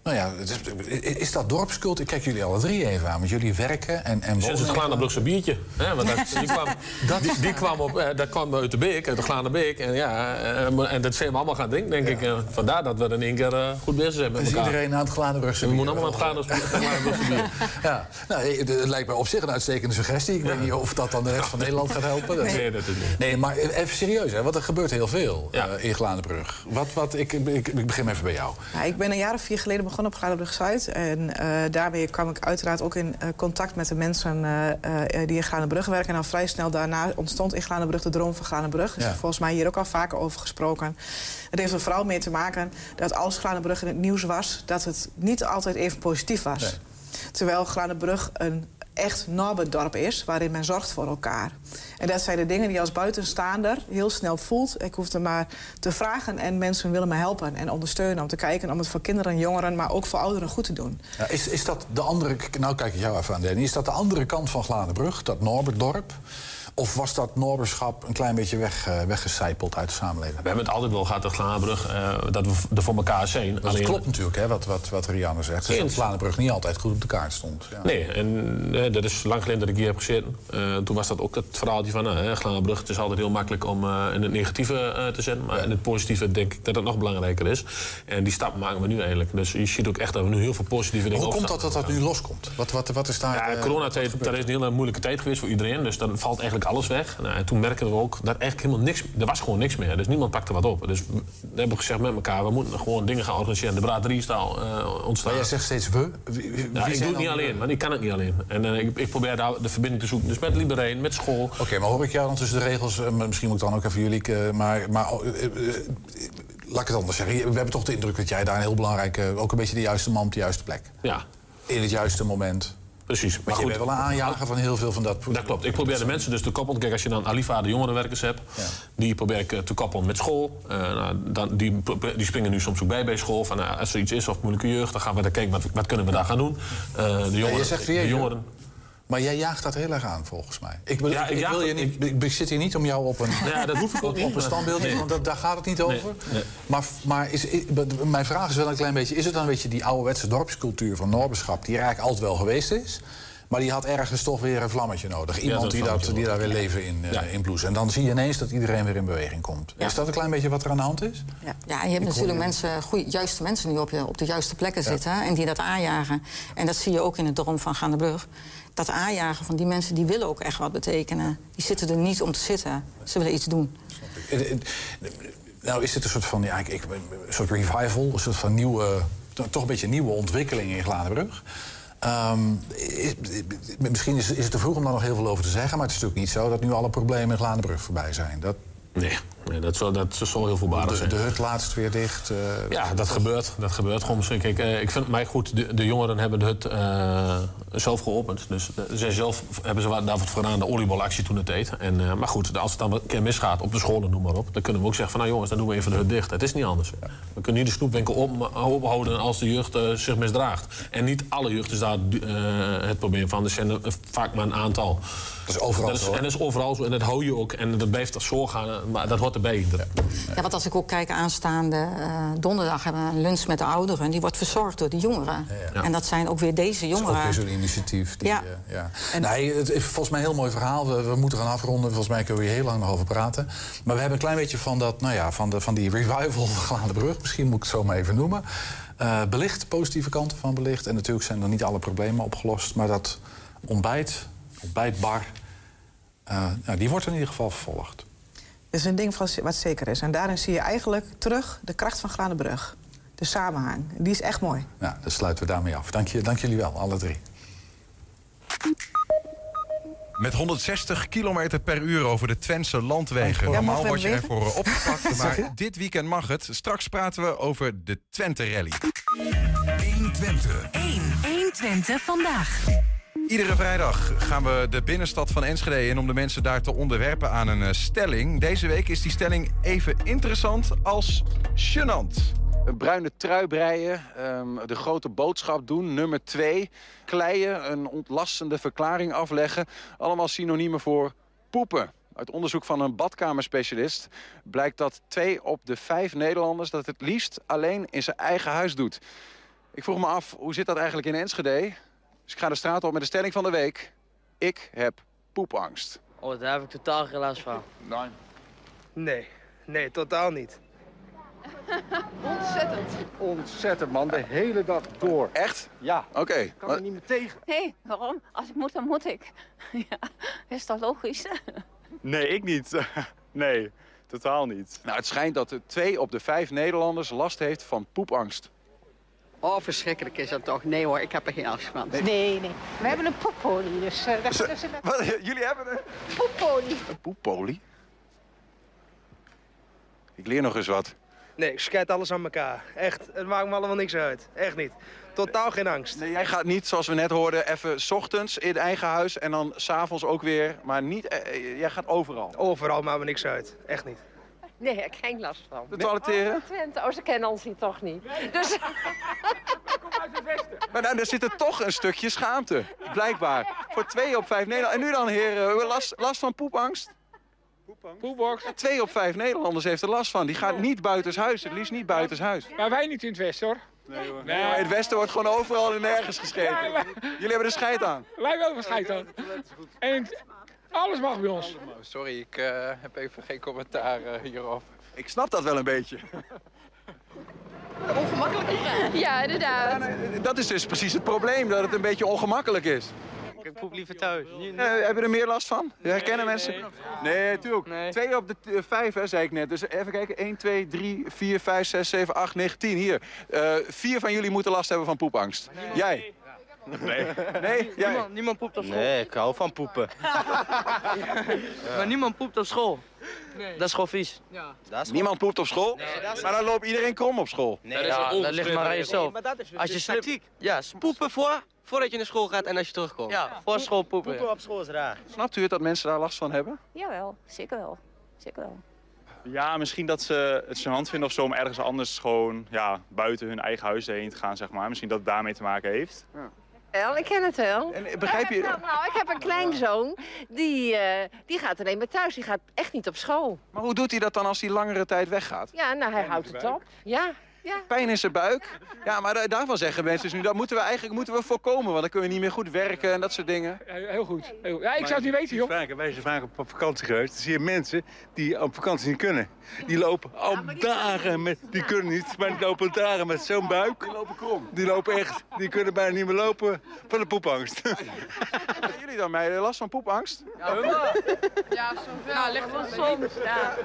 nou ja, is, is dat dorpscult? Ik kijk jullie alle drie even aan, want jullie werken en, en Sinds het Glanenbrugse biertje. Hè, want dat, die, kwam, dat, die, die kwam op, eh, dat kwam uit de beek, uit de Glanenbeek. En, ja, en, en dat zijn we allemaal gaan drinken, denk ja. ik. En vandaar dat we in één keer uh, goed bezig zijn met dus elkaar. iedereen aan het Glanenbrugse bier? We moeten allemaal aan het Glanenbrugse bier. ja, nou, het lijkt mij op zich een uitstekende suggestie. Ik weet niet of dat dan de rest van Nederland gaat helpen. Nee, nee dat is niet. Nee, maar even serieus, hè, want er gebeurt heel veel ja. uh, in Glanenbrug. Wat, wat, ik, ik, ik begin even bij jou. Ja, ik ben een jaar of vier geleden begonnen op Glanenbrug Zuid. En uh, daarmee kwam ik uiteraard ook in uh, contact met de mensen uh, die in Glanenbrug werken. En al vrij snel daarna ontstond in Glanenbrug de droom van Glanenbrug. Dus ja. volgens mij hier ook al vaker over gesproken. Het heeft er vooral mee te maken dat als Glanenbrug in het nieuws was... dat het niet altijd even positief was. Nee. Terwijl Glanenbrug een echt dorp is, waarin men zorgt voor elkaar. En dat zijn de dingen die als buitenstaander heel snel voelt. Ik hoef er maar te vragen en mensen willen me helpen en ondersteunen... om te kijken om het voor kinderen en jongeren, maar ook voor ouderen goed te doen. Is, is dat de andere... Nou kijk ik jou even aan, Danny. Is dat de andere kant van Glanenbrug, dat Norbertdorp? Of was dat Noorderschap een klein beetje weg, uh, weggecijpeld uit de samenleving? We hebben het altijd wel gehad, de Glaanbrug, uh, dat we er voor elkaar zijn. Dat Alleen... klopt natuurlijk, hè, wat, wat, wat Rianne zegt. Dus dat Glaanbrug niet altijd goed op de kaart stond. Ja. Nee, en uh, dat is lang geleden dat ik hier heb gezeten. toen was dat ook het verhaaltje van uh. Het is altijd heel makkelijk om in het negatieve te zetten. Maar ja. in het positieve denk ik dat het nog belangrijker is. En die stap maken we nu eigenlijk. Dus je ziet ook echt dat we nu heel veel positieve dingen Hoe komt dat dat dat nu loskomt? Wat, wat, wat is daar... Ja, coronatijd, dat is een hele moeilijke tijd geweest voor iedereen. Dus dan valt eigenlijk alles weg. Nou, en toen merkten we ook dat eigenlijk helemaal niks... Er was gewoon niks meer. Dus niemand pakte wat op. Dus we hebben gezegd met elkaar... we moeten gewoon dingen gaan organiseren. De braderie is al uh, ontstaan. Maar jij zegt steeds we? Wie, wie ja, ik doe het niet alleen, want ik kan het niet alleen. En uh, ik, ik, probeer daar de verbinding te zoeken. Dus met Libereen, met school. Oké, okay, maar hoor ik jou dan tussen de regels... Uh, misschien moet ik dan ook even jullie... maar, maar laat ik het anders zeggen. We hebben toch de indruk dat jij daar een heel belangrijke... ook een beetje de juiste man op de juiste plek. Ja. In het juiste moment. Precies. Maar, maar goed, je bent wel een aanjager van heel veel van dat... Dat klopt. Ik probeer de mensen dus te koppelen. Kijk, als je dan Alifa, de jongerenwerkers hebt... Ja. die probeer ik te koppelen met school. Uh, nou, dan, die, die springen nu soms ook bij bij school. Van, nou, als er iets is of moeilijke jeugd... dan gaan we daar kijken, wat, wat kunnen we daar gaan doen. Uh, de jongeren, ja, je zegt weer, de jongeren maar jij jaagt dat heel erg aan, volgens mij. Ik, wil, ja, ik, ik wil je niet, ik, ik, zit hier niet om jou op een, ja, dat hoef ik op, op een standbeeld, nee. want dat, daar gaat het niet over. Nee, nee. Maar, maar is, mijn vraag is wel een klein beetje... is het dan een beetje die ouderwetse dorpscultuur van Noorbeschap... die er eigenlijk altijd wel geweest is... Maar die had ergens toch weer een vlammetje nodig. Iemand die, dat, die daar weer leven in, uh, in bloes. En dan zie je ineens dat iedereen weer in beweging komt. Is dat een klein beetje wat er aan de hand is? Ja, ja je hebt natuurlijk mensen, goeie, juiste mensen die op, je, op de juiste plekken zitten... en die dat aanjagen. En dat zie je ook in het dorp van Gaandebrug dat aanjagen van die mensen die willen ook echt wat betekenen. Die zitten er niet om te zitten. Ze willen iets doen. Nou is dit een soort van ja, ik, een soort revival, een soort van nieuwe, toch een beetje nieuwe ontwikkeling in Gladenbrug. Um, is, misschien is, is, het te vroeg om daar nog heel veel over te zeggen, maar het is natuurlijk niet zo dat nu alle problemen in Gladenbrug voorbij zijn. Dat, Nee, nee dat, zal, dat zal heel voorbarig zijn. De hut laatst weer dicht? Uh, ja, dat gebeurt. Dat gebeurt gewoon. Kijk, uh, ik vind mij goed, de, de, jongeren hebben de hut uh, zelf geopend. Dus zij zelf hebben ze daarvoor gedaan de oliebolactie toen het deed. En, maar goed, als het dan een keer misgaat op de scholen, noem maar op... dan kunnen we ook zeggen van, nou jongens, dan doen we even de hut dicht. Het is niet anders. Ja. We kunnen niet de snoepwinkel op, ophouden als de jeugd zich misdraagt. En niet alle jeugd is daar het probleem van. Er zijn vaak maar een aantal. Dat is overal dat is, zo. En dat is overal zo. En dat hou je ook. En dat blijft zo gaan. Maar dat hoort erbij. Ja, ja want als ik ook kijk aanstaande uh, donderdag hebben we een lunch met de ouderen. Die wordt verzorgd door de jongeren. Ja, en dat zijn ook weer deze jongeren. Dat is ook weer zo'n initiatief. Die, ja. Uh, ja. En nee, het is volgens mij een heel mooi verhaal. We, we, moeten gaan afronden. Volgens mij kunnen we hier heel lang nog over praten. Maar we hebben een klein beetje van, dat, nou ja, van, de, van die revival van de Brug. Misschien moet ik het zo maar even noemen. Uh, belicht, positieve kanten van belicht. En natuurlijk zijn er niet alle problemen opgelost. Maar dat ontbijt, ontbijtbar... Uh, nou, die wordt in ieder geval vervolgd. Dat is een ding wat zeker is. En daarin zie je eigenlijk terug de kracht van Glanenbrug. De samenhang. Die is echt mooi. Ja, dan sluiten we daarmee af. Dank, je, dank jullie wel, alle drie. Met 160 km per uur over de Twentse landwegen. Ja, Normaal word je ervoor opgepakt, maar dit weekend mag het. Straks praten we over de Twente Rally. 1 Twente. 1, 1 Twente vandaag. Iedere vrijdag gaan we de binnenstad van Enschede in om de mensen daar te onderwerpen aan een uh, stelling. Deze week is die stelling even interessant als gênant. Een bruine trui breien, um, de grote boodschap doen, nummer twee. Kleien, een ontlastende verklaring afleggen. Allemaal synoniemen voor poepen. Uit onderzoek van een badkamerspecialist blijkt dat twee op de vijf Nederlanders... dat het liefst alleen in zijn eigen huis doet. Ik vroeg me af, hoe zit dat eigenlijk in Enschede? Dus ik ga de straat op met de stelling van de week. Ik heb poepangst. Oh, daar heb ik totaal geen last van. Nee. Nee, nee, totaal niet. Ontzettend. Ontzettend, man. De hele dag door. Echt? Ja. Oké. Okay. Kan er niet meer tegen. Hé, hey, waarom? Als ik moet, dan moet ik. ja, is dat logisch? nee, ik niet. nee, totaal niet. Nou, het schijnt dat twee op de vijf Nederlanders last heeft van poepangst. Oh, verschrikkelijk is dat toch? Nee hoor, ik heb er geen last van. Nee, nee. nee. We hebben een poepolie, dus... Uh, dat, Wat, jullie hebben een... Poepolie. Een poepolie? Ik leer nog eens wat. Nee, ik scheid alles aan elkaar. Echt, het maakt me allemaal niks uit. Echt niet. Totaal geen angst. Nee, jij gaat niet, zoals we net hoorden, even s ochtends in eigen huis... en dan s'avonds ook weer, maar niet... Eh, jij gaat overal. Overal maakt me niks uit. Echt niet. Nee, ik heb geen last van. De toiletteren? Oh, Twente, oh, ze kennen ons hier toch niet. Dus... Maar nou, er zit er toch een stukje schaamte. Blijkbaar. Voor twee op vijf Nederlanders. En nu dan, heren, last, last van poepangst? Poepbox. Ja, twee op vijf Nederlanders heeft er last van. Die gaat niet buitenshuis. Het liefst niet buitenshuis. Maar wij niet in het westen hoor. Nee, hoor. Nee, maar in het westen wordt gewoon overal en nergens gescheten. Jullie hebben er scheid aan. Wij wel verschijt dan. En alles mag bij ons. Sorry, ik eh, heb even geen commentaar eh, hierop. Ik snap dat wel een beetje. Ongemakkelijk. Ja, inderdaad. Dat is dus precies het probleem, dat het een beetje ongemakkelijk is. Ik poep liever thuis. Eh, hebben we er meer last van? Herkennen mensen? Nee, natuurlijk. Twee op de eh, vijf, hè, zei ik net. Dus even kijken. 1, 2, 3, 4, 5, 6, 7, 8, 9, 10. Hier. Eh, vier van jullie moeten last hebben van poepangst. Jij? Nee. Nee? Jij? Niemand, niemand poept op school. Nee, ik hou van poepen. Maar niemand poept op school. Dat is gewoon vies. Niemand poept op school? Maar dan loopt iedereen krom op school. Nee, ja, dat ligt maar aan jezelf. Maar dat is Als je tactiek. Ja, Poepen voor, voordat je naar school gaat en als je terugkomt. Ja, voor school poepen. Poepen op school is raar. Snapt u het dat mensen daar last van hebben? Jawel, zeker wel. Zeker wel. Ja, misschien dat ze het gênant vinden of zo om ergens anders gewoon ja, buiten hun eigen huis heen te gaan, zeg maar. Misschien dat het daarmee te maken heeft. Wel, ik ken het wel. En begrijp je... Nou, nou, ik heb een kleinzoon, die, eh, die gaat alleen maar thuis. Die gaat echt niet op school. Maar hoe doet hij dat dan als hij langere tijd weggaat? Ja, nou, hij houdt het op. Ja, ja. Pijn in zijn buik? Ja, maar da- daarvan zeggen mensen dus nu, dat moeten we eigenlijk moeten we voorkomen. Want dan kunnen we niet meer goed werken en dat soort dingen. Heel goed. Heel goed. Ja, ik zou het niet weten, joh. Vaker, wij zijn vaak op, vakantie geweest. Dan zie je mensen die op vakantie niet kunnen. Die lopen al dagen met... Die kunnen niet, maar die lopen dagen met zo'n buik. Die lopen krom. Die lopen echt... Die kunnen bijna niet meer lopen van de poepangst. Hebben jullie dan mij last van poepangst? Ja, zoveel. Nou, ligt wel soms. Ja.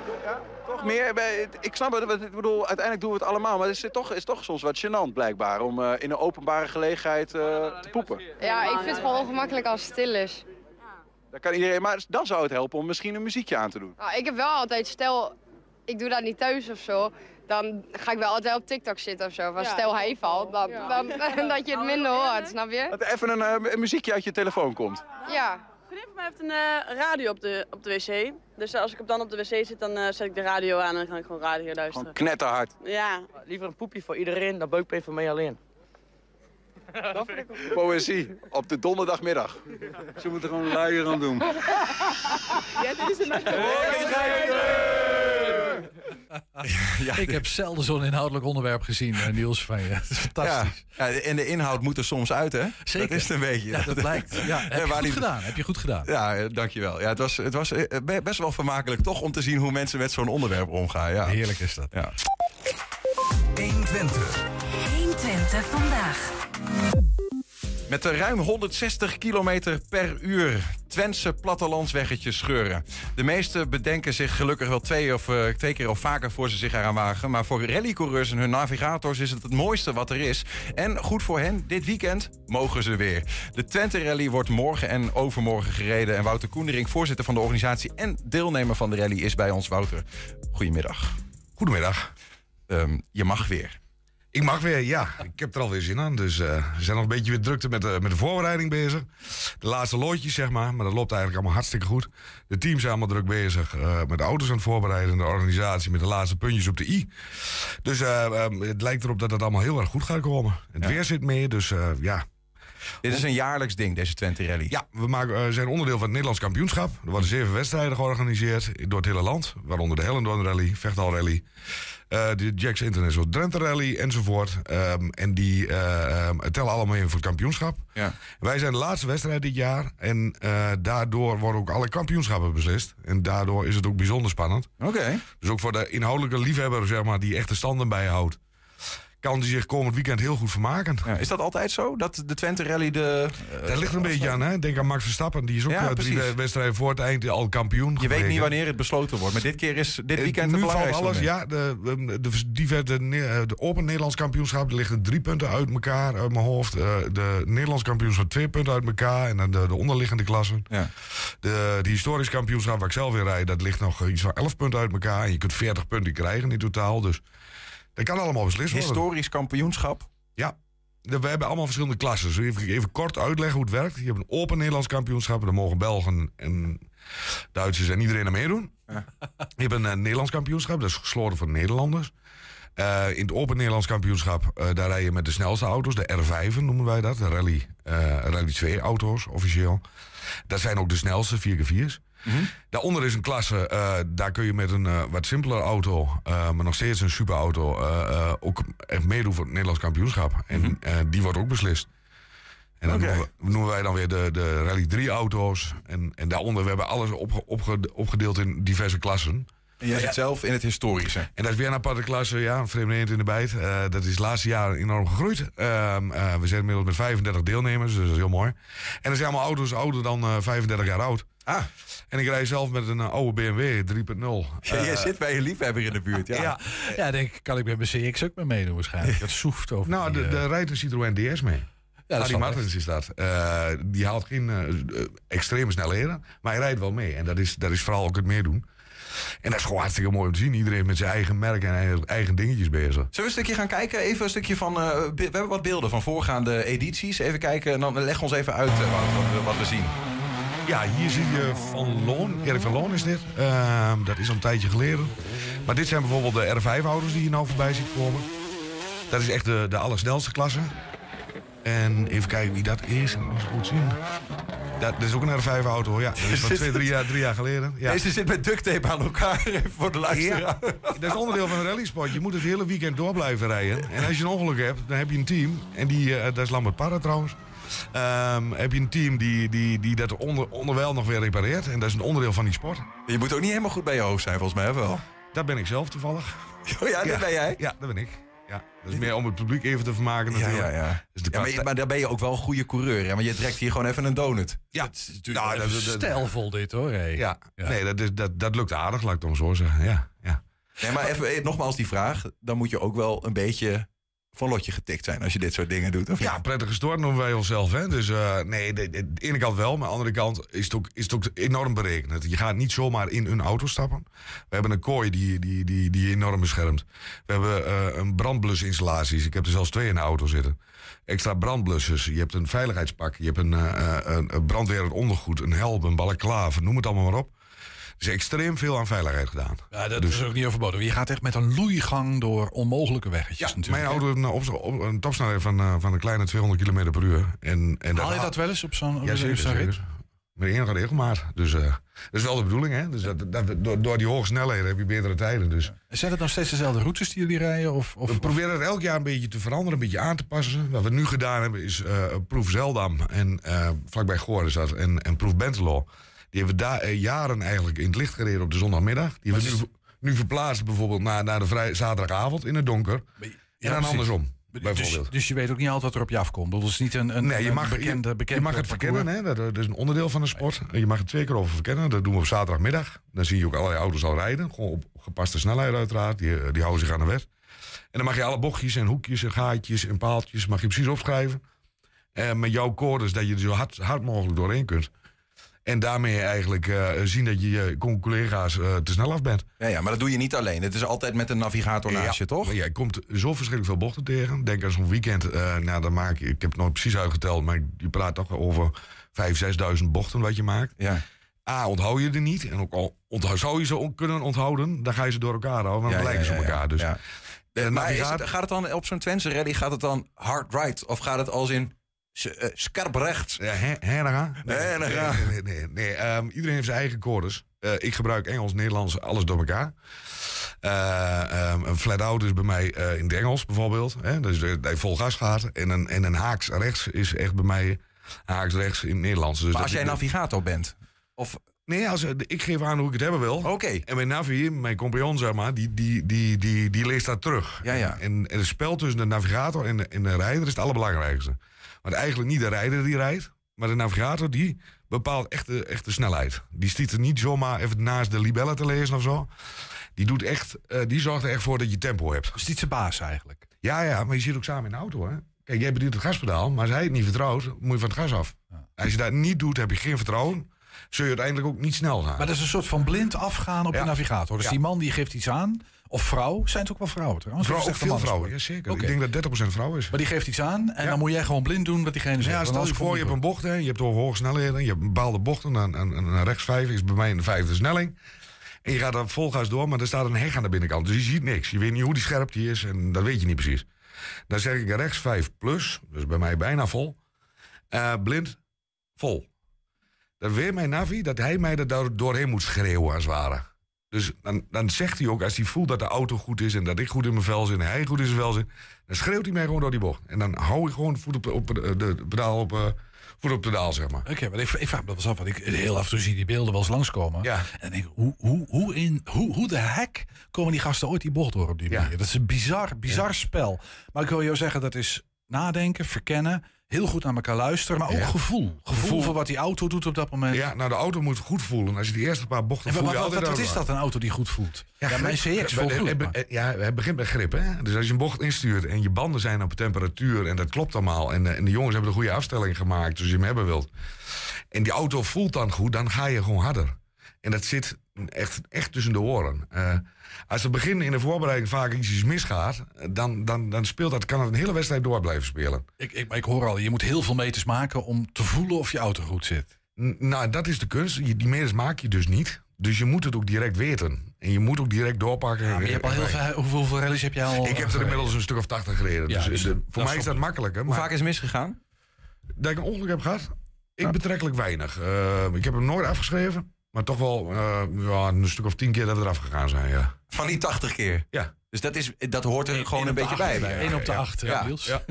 Toch meer? bij- Ik snap het, ik bedoel, uiteindelijk doen we het allemaal. Maar het is toch, is toch soms wat gênant blijkbaar om eh, in een openbare gelegenheid eh, te poepen. ja, ik vind het gewoon ongemakkelijk als het stil is. Dan kan iedereen, maar dan zou het helpen om misschien een muziekje aan te doen. Nou, ik heb wel altijd, stel, ik doe dat niet thuis of zo. Dan ga ik wel altijd op TikTok zitten of zo. Van stel hij valt, dan, dan, dat je het minder hoort, snap je? Dat er even een, eh, een muziekje uit je telefoon komt. Ja. Een vriendin van mij heeft een eh, radio op de, op de wc. Dus als ik op dan op de wc zit, dan eh, zet ik de radio aan en dan ga ik gewoon radio luisteren. Knetterhard. Ja. Liever een poepje voor iedereen dan buikpijn voor mij alleen. Poëzie op de donderdagmiddag. Ze moeten gewoon luier aan doen. Ja, dit is een Ik heb zelden zo'n inhoudelijk onderwerp gezien, eh, Niels, van je. Dat is fantastisch. Ja, ja, en de inhoud moet er soms uit, hè? Zeker. Dat is het een beetje. Ja, dat blijkt. Ja, heb je goed die- gedaan. Heb je goed gedaan. Ja, eh, dankjewel. Ja, het was, het was eh, be- best wel vermakelijk toch om te zien hoe mensen met zo'n onderwerp omgaan. Ja. Heerlijk is dat. Ja. 120. 120 vandaag. Met de ruim 160 km per uur Twentse plattelandsweggetjes scheuren. De meesten bedenken zich gelukkig wel twee, of, eh, twee keer of vaker voor ze zich eraan wagen. Maar voor rallycoureurs en hun navigators is het het mooiste wat er is. En goed voor hen, dit weekend mogen ze weer. De Twente Rally wordt morgen en overmorgen gereden. En Wouter Koendering, voorzitter van de organisatie en deelnemer van de rally, is bij ons. Wouter, goedemiddag. Goedemiddag. Ehm, je mag weer. Ik mag weer, ja. Ik heb er alweer zin aan. Dus eh, we zijn nog een beetje weer drukte met de, met de voorbereiding bezig. De laatste loodjes, zeg maar. Maar dat loopt eigenlijk allemaal hartstikke goed. De teams zijn allemaal druk bezig eh, met de auto's aan het voorbereiden. De organisatie met de laatste puntjes op de i. Dus eh, eh, het lijkt erop dat het allemaal heel erg goed gaat komen. Het weer zit mee, dus eh, ja. Dit is een jaarlijks ding, deze Twente Rally. Ja, we maken, eh, zijn onderdeel van het Nederlands kampioenschap. Er worden zeven wedstrijden georganiseerd door het hele land. Waaronder de Hellendoorn Rally, Vechtal Rally, eh, de Jacks International Drenthe Rally enzovoort. Ehm, en die eh, ehm, tellen allemaal in voor het kampioenschap. Ja. Wij zijn de laatste wedstrijd dit jaar. En daardoor worden ook alle kampioenschappen beslist. En daardoor is het ook bijzonder spannend. Oké. Dus ook voor de inhoudelijke liefhebber, zeg maar, die echt de standen bijhoudt. Kan die zich komend weekend heel goed vermaken. Ja, is dat altijd zo? Dat de Twente Rally de... eh, Dat ligt een beetje aan, hè? Denk aan Max Verstappen. Die is ook Ja, eh, drie wedstrijden voor het eind al kampioen. Je weet niet wanneer het besloten wordt, maar dit keer is dit weekend nu het valt belangrijkste alles, ja. De, de, de, de, de Open Nederlands kampioenschap, liggen drie punten uit elkaar uit mijn hoofd. Eh, de Nederlands kampioenschap twee punten uit elkaar. En dan de, de onderliggende klassen. Ja. De, de historisch kampioenschap waar ik zelf weer rijd, dat ligt nog iets van elf punten uit elkaar. En je kunt 40 punten krijgen in totaal. Dus dat kan allemaal beslist worden. Historisch kampioenschap? Ja. We hebben allemaal verschillende klassen. Even, even kort uitleggen hoe het werkt. Je hebt een open Nederlands kampioenschap. Daar mogen Belgen en Duitsers en iedereen aan meedoen. Je hebt een eh, Nederlands kampioenschap. Dat is gesloten voor Nederlanders. Eh, in het Open Nederlands kampioenschap, eh, daar rij je met de snelste auto's, de R5 noemen wij dat, de Rally, Rally 2 auto's officieel. Dat zijn ook de snelste 4x4's. Daaronder is een klasse, eh, daar kun je met een eh, wat simpeler auto, eh, maar nog steeds een superauto, ook echt meedoen voor het Nederlands kampioenschap. En eh, die wordt ook beslist. En dan noemen, we, noemen wij dan weer de, de Rally 3 auto's. En, en daaronder, we hebben alles opge- opge- opgedeeld in diverse klassen. En jij zit zelf in het historische. En dat is weer een aparte klasse, ja, een vreemde eend in de bijt. Dat is de laatste jaren enorm gegroeid. Ehm, eh, we zijn inmiddels met 35 deelnemers, dus dat is heel mooi. En er zijn allemaal auto's ouder dan eh, 35 jaar oud. Ah. En ik rij zelf met een eh, oude BMW 3.0. Ja, jij Eh, zit bij je liefhebber in de buurt. Ja. Ja. Ja, denk ik, kan ik met mijn CX ook mee meedoen waarschijnlijk. Dat soeft over Nou, die, de, eh, de rijdt een Citroën DS mee. dat Harry Martens is dat. Eh, die haalt geen eh, eh, extreme snelheden, maar hij rijdt wel mee. En dat is, dat is vooral ook het meedoen. En dat is gewoon hartstikke mooi om te zien. Iedereen met zijn eigen merk en eigen, dingetjes bezig. Zullen we een stukje gaan kijken? Even een stukje van. eh, we hebben wat beelden van voorgaande edities. Even kijken en dan leg ons even uit eh, wat, we- wat we zien. Ja, hier zie je Van Loon. Erik van Loon is dit. Ehm, dat is al een tijdje geleden. Maar dit zijn bijvoorbeeld de R5-auto's die je nou voorbij ziet komen. Dat is echt de, de allersnelste klasse. En even kijken wie dat is. Ik moet goed zien. Dat, dat is ook een R5-auto, ja. Dat is van twee, drie jaar, drie jaar geleden. Ja. Deze zit met duct tape aan elkaar voor de luisteraar. Ja, dat is onderdeel van een rallysport. Je moet het hele weekend door blijven rijden. En als je een ongeluk hebt, dan heb je een team. En die, eh, dat is Lambert Parra trouwens. Ehm, heb je een team die, die, die dat onder, onderwijl nog weer repareert. En dat is een onderdeel van die sport. Je moet ook niet helemaal goed bij je hoofd zijn, volgens mij wel. Dat ben ik zelf toevallig. Oh ja, dat ben jij? Ja, dat ben ik. Ja, dat is meer om het publiek even te vermaken Ja, natuurlijk. ja, ja. Dus de Ja, maar, maar daar ben je ook wel een goede coureur. Hè? Want je trekt hier gewoon even een donut. Ja, nou, dat is stijlvol dit hoor. Hey. Ja, nee, dat, is, dat, dat lukt aardig, laat ik dan zo zeggen. Ja, ja. Nee, maar even eh, nogmaals die vraag. Dan moet je ook wel een beetje van lotje getikt zijn als je dit soort dingen doet. Of Ja, niet? prettig gestoord noemen wij onszelf. Hè? Dus eh, nee, de, de, de ene kant wel, maar aan de andere kant is het, ook, is het ook enorm berekend. Je gaat niet zomaar in een auto stappen. We hebben een kooi die, die, die, die enorm beschermt. We hebben eh, een brandblusinstallaties. Ik heb er zelfs twee in de auto zitten. Extra brandblussers. Je hebt een veiligheidspak. Je hebt een, een, een brandweerend ondergoed, een helm, een balaclave. Noem het allemaal maar op. Is extreem veel aan veiligheid gedaan. Ja, dat Dus- is ook niet overbodig. Je gaat echt met een loeigang door onmogelijke weggetjes natuurlijk. Mijn auto heeft een, op, op- een topsnelheid van, eh, van een kleine 200 km per uur. En, en Haal je dat wel eens op zo'n Ja, zeker. zo'n rit? Met enige regelmaat. Dus eh, dat is wel de bedoeling, hè? Dus dat, dat, door, door die hoge snelheden heb je betere tijden. Dus. Zijn het nog steeds dezelfde routes die jullie rijden? Of, of, We proberen het elk jaar een beetje te veranderen, een beetje aan te passen. Wat we nu gedaan hebben is eh, proef Zeldam en vlakbij Goor is dat. En, en proef Bentelo. Die hebben we daar eh, jaren eigenlijk in het licht gereden op de zondagmiddag. Die hebben we nu, nu verplaatst bijvoorbeeld naar, naar de vrij, zaterdagavond in het donker. en dan precies. andersom. Dus, Bijvoorbeeld. dus je weet ook niet altijd wat er op je afkomt. Dat is niet een, een, Nee, je een mag, bekende, je, bekend je mag het verkennen, hè? Dat, dat is een onderdeel van de sport. Je mag het twee keer over verkennen. Dat doen we op zaterdagmiddag. Dan zie je ook allerlei auto's al rijden. Gewoon op gepaste snelheid uiteraard. Die, eh, die houden zich aan de wet. En dan mag je alle bochtjes en hoekjes en gaatjes en paaltjes... mag je precies opschrijven. En met jouw codes dat je er zo hard, hard mogelijk doorheen kunt. En daarmee eigenlijk eh, zien dat je je collega's eh, te snel af bent. Ja, ja, maar dat doe je niet alleen. Het is altijd met een navigator naast je, toch? Maar je komt zo verschrikkelijk veel bochten tegen. Denk aan zo'n weekend. eh, nou, dan maak je, ik heb het nooit precies uitgeteld, maar je praat toch over 5.000, 6.000 bochten wat je maakt. Ja. A, onthoud je er niet. En ook al onthoud, zou je ze on- kunnen onthouden, dan ga je ze door elkaar houden. Want Ja, dan lijken ja, ze op ja, elkaar. Dus ja. maar gaat het dan op zo'n Twentse rally, gaat het dan hard right? Of gaat het als in eh, scherp rechts? Ja, gaan? Nee, nee, nee. Ehm, iedereen heeft zijn eigen codes. Eh, ik gebruik Engels, Nederlands, alles door elkaar. Eh, ehm, een flat out is bij mij in het Engels bijvoorbeeld. Hè? Dus dat je vol gas gaat. En een, en een haaks rechts is echt bij mij haaks rechts in het Nederlands. Dus Maar als jij navigator bent? Of... Nee, als, ik geef aan hoe ik het hebben wil. Oké. En mijn navi, mijn compagnon zeg maar, die, die, die, die, die leest dat terug. Ja, ja. En, en het spel tussen de navigator en de, en de rijder is het allerbelangrijkste. Want eigenlijk niet de rijder die rijdt, maar de navigator die bepaalt echt de, echt de snelheid. Die stiet er niet zomaar even naast de libellen te lezen of zo. Die, doet echt, eh, die zorgt er echt voor dat je tempo hebt. Dus die zijn baas eigenlijk. Ja, ja, maar je zit ook samen in de auto. Hè? Kijk, jij bedient het gaspedaal, maar als hij het niet vertrouwt, moet je van het gas af. Als je dat niet doet, heb je geen vertrouwen. Zul je uiteindelijk ook niet snel gaan. Maar dat is een soort van blind afgaan op Ja. je navigator. Dus Ja. die man die geeft iets aan. Of vrouw. Zijn het ook wel vrouwen trouwens? Vrouw, ook veel een vrouwen, ja, zeker. Ik denk dat 30% vrouw is. Maar die geeft iets aan en dan moet jij gewoon blind doen wat diegene zegt. Ja, stel je voor, je hebt een bocht, hè, je hebt over hoge snelheden, je hebt bepaalde bochten, een, een, een, een rechts vijf is bij mij een vijfde snelling. En je gaat er vol gas door, maar er staat een heg aan de binnenkant. Dus je ziet niks. Je weet niet hoe die scherp die is en dat weet je niet precies. Dan zeg ik rechts 5 plus, dus bij mij bijna vol. Eh, blind, vol. Dan weet mijn navi dat hij mij er door- doorheen moet schreeuwen als het ware. Dus dan, dan zegt hij ook, als hij voelt dat de auto goed is... en dat ik goed in mijn vel zit en hij goed in zijn vel zit... dan schreeuwt hij mij gewoon door die bocht. En dan hou ik gewoon voet op, de- op de, pedaal op, eh, voet op de daal, zeg maar. Oké, maar ik, ik vraag me dat wel eens af, want ik heel af en toe zie die beelden wel eens langskomen. Ja. En denk ik, hoe, hoe, hoe, in, hoe, hoe de hek komen die gasten ooit die bocht door op die manier? Dat is een bizar, bizar spel. Maar ik wil jou zeggen, dat is nadenken, verkennen, heel goed naar elkaar luisteren, maar ook Ja. gevoel. Gevoel Gevoel. voor wat die auto doet op dat moment. Ja, nou, de auto moet goed voelen. Als je die eerste paar bochten En wat, wat, wat, is dat, een auto die goed voelt? Ja, grip. mijn CX voelt goed. Ja, het begint met grip. Hè? Dus als je een bocht instuurt en je banden zijn op temperatuur en dat klopt allemaal. En, eh, en de jongens hebben een goede afstelling gemaakt, dus je hem hebben wilt. En die auto voelt dan goed, dan ga je gewoon harder. En dat zit echt, echt tussen de oren. Eh, als het begin in de voorbereiding vaak iets misgaat, eh, dan, dan, dan speelt dat, kan het een hele wedstrijd door blijven spelen. Ik, ik, maar ik hoor al, je moet heel veel meters maken om te voelen of je auto goed zit. N- nou, dat is de kunst. Je- Die meters maak je dus niet. Dus je moet het ook direct weten. En je moet ook direct doorpakken. Ja, je hebt al heel veel, hoeveel, hoeveel rallies heb jij al? Ik heb er inmiddels een stuk of 80 gereden. Ja, dus dus de- dat voor mij is dat makkelijker. Hoe vaak is het misgegaan? Dat ik een ongeluk heb gehad? Ik betrekkelijk weinig. Eh, ik heb hem nooit afgeschreven. Maar toch wel eh, ja, een stuk of tien keer dat we eraf gegaan zijn, ja. Van die 80 keer? Ja. Dus dat, is, dat hoort er gewoon een op de beetje acht, bij. ja. Eén op de acht, ja, Niels. Ja,